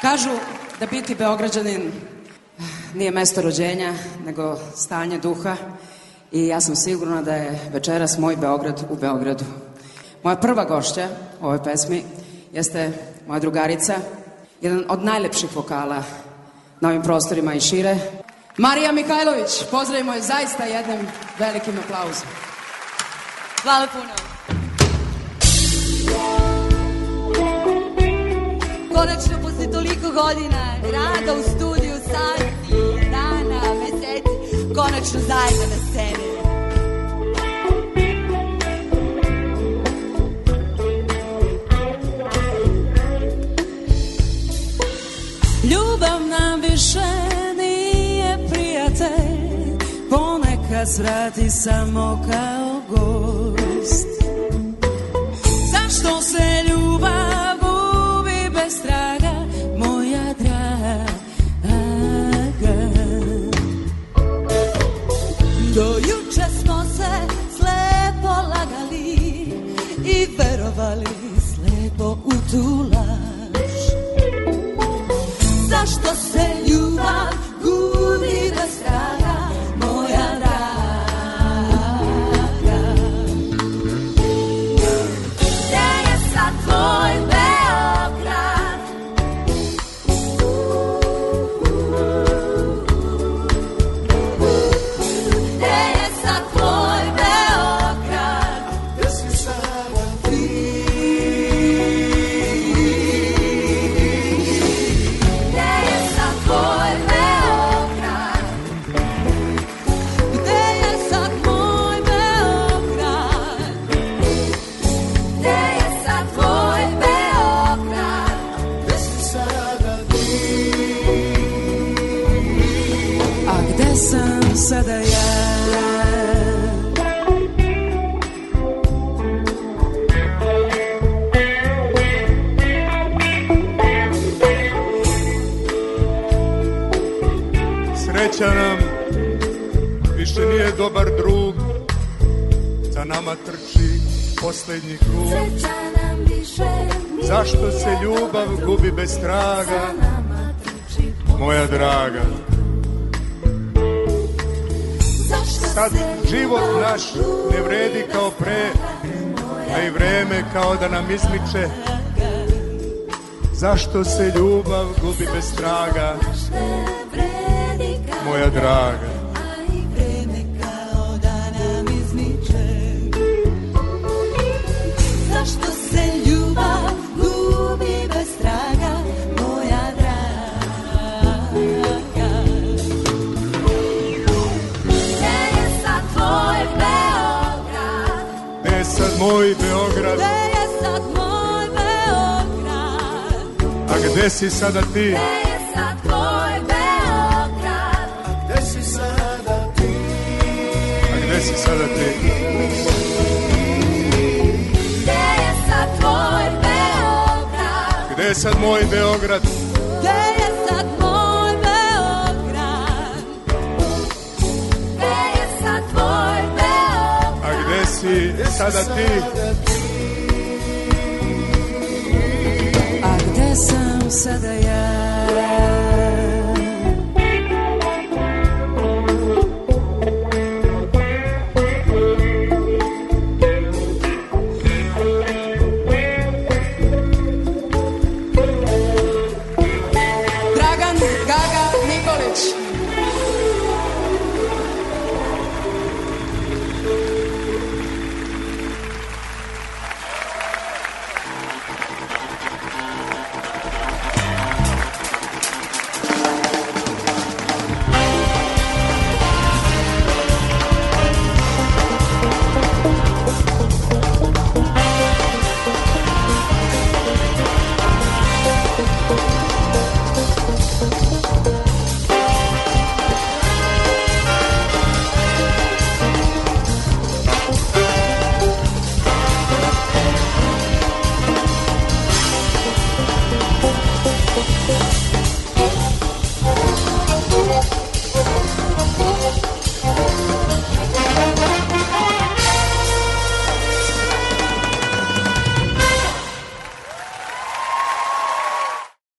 Kažu da biti Beograđanin nije mesto rođenja, nego stanje duha i ja sam sigurna da je večeras moj Beograd u Beogradu. Moja prva gošća u ovoj pesmi jeste moja drugarica, jedan od najlepših vokala na ovim prostorima i šire. Marija Mihajlović, pozdravimo je zaista jednim velikim aplauzom. Hvala puno. Konačno posle toliko godina rada u studiju, sati, dana, meseci, konačno zajedno na sceni. Ljubav nam više nije prijatelj Ponekad svrati samo kao gost Zašto se ljubav slepo u Zašto sada ti Gde je sad tvoj Beograd? Gde si sada ti A gde si sada ti Gde je sad tvoj Beograd? Gde je sad moj Beograd Gde je sad moj Beograd? Gde je sad tvoj Beograd? A gde si sada ti? A gde sam sada ja?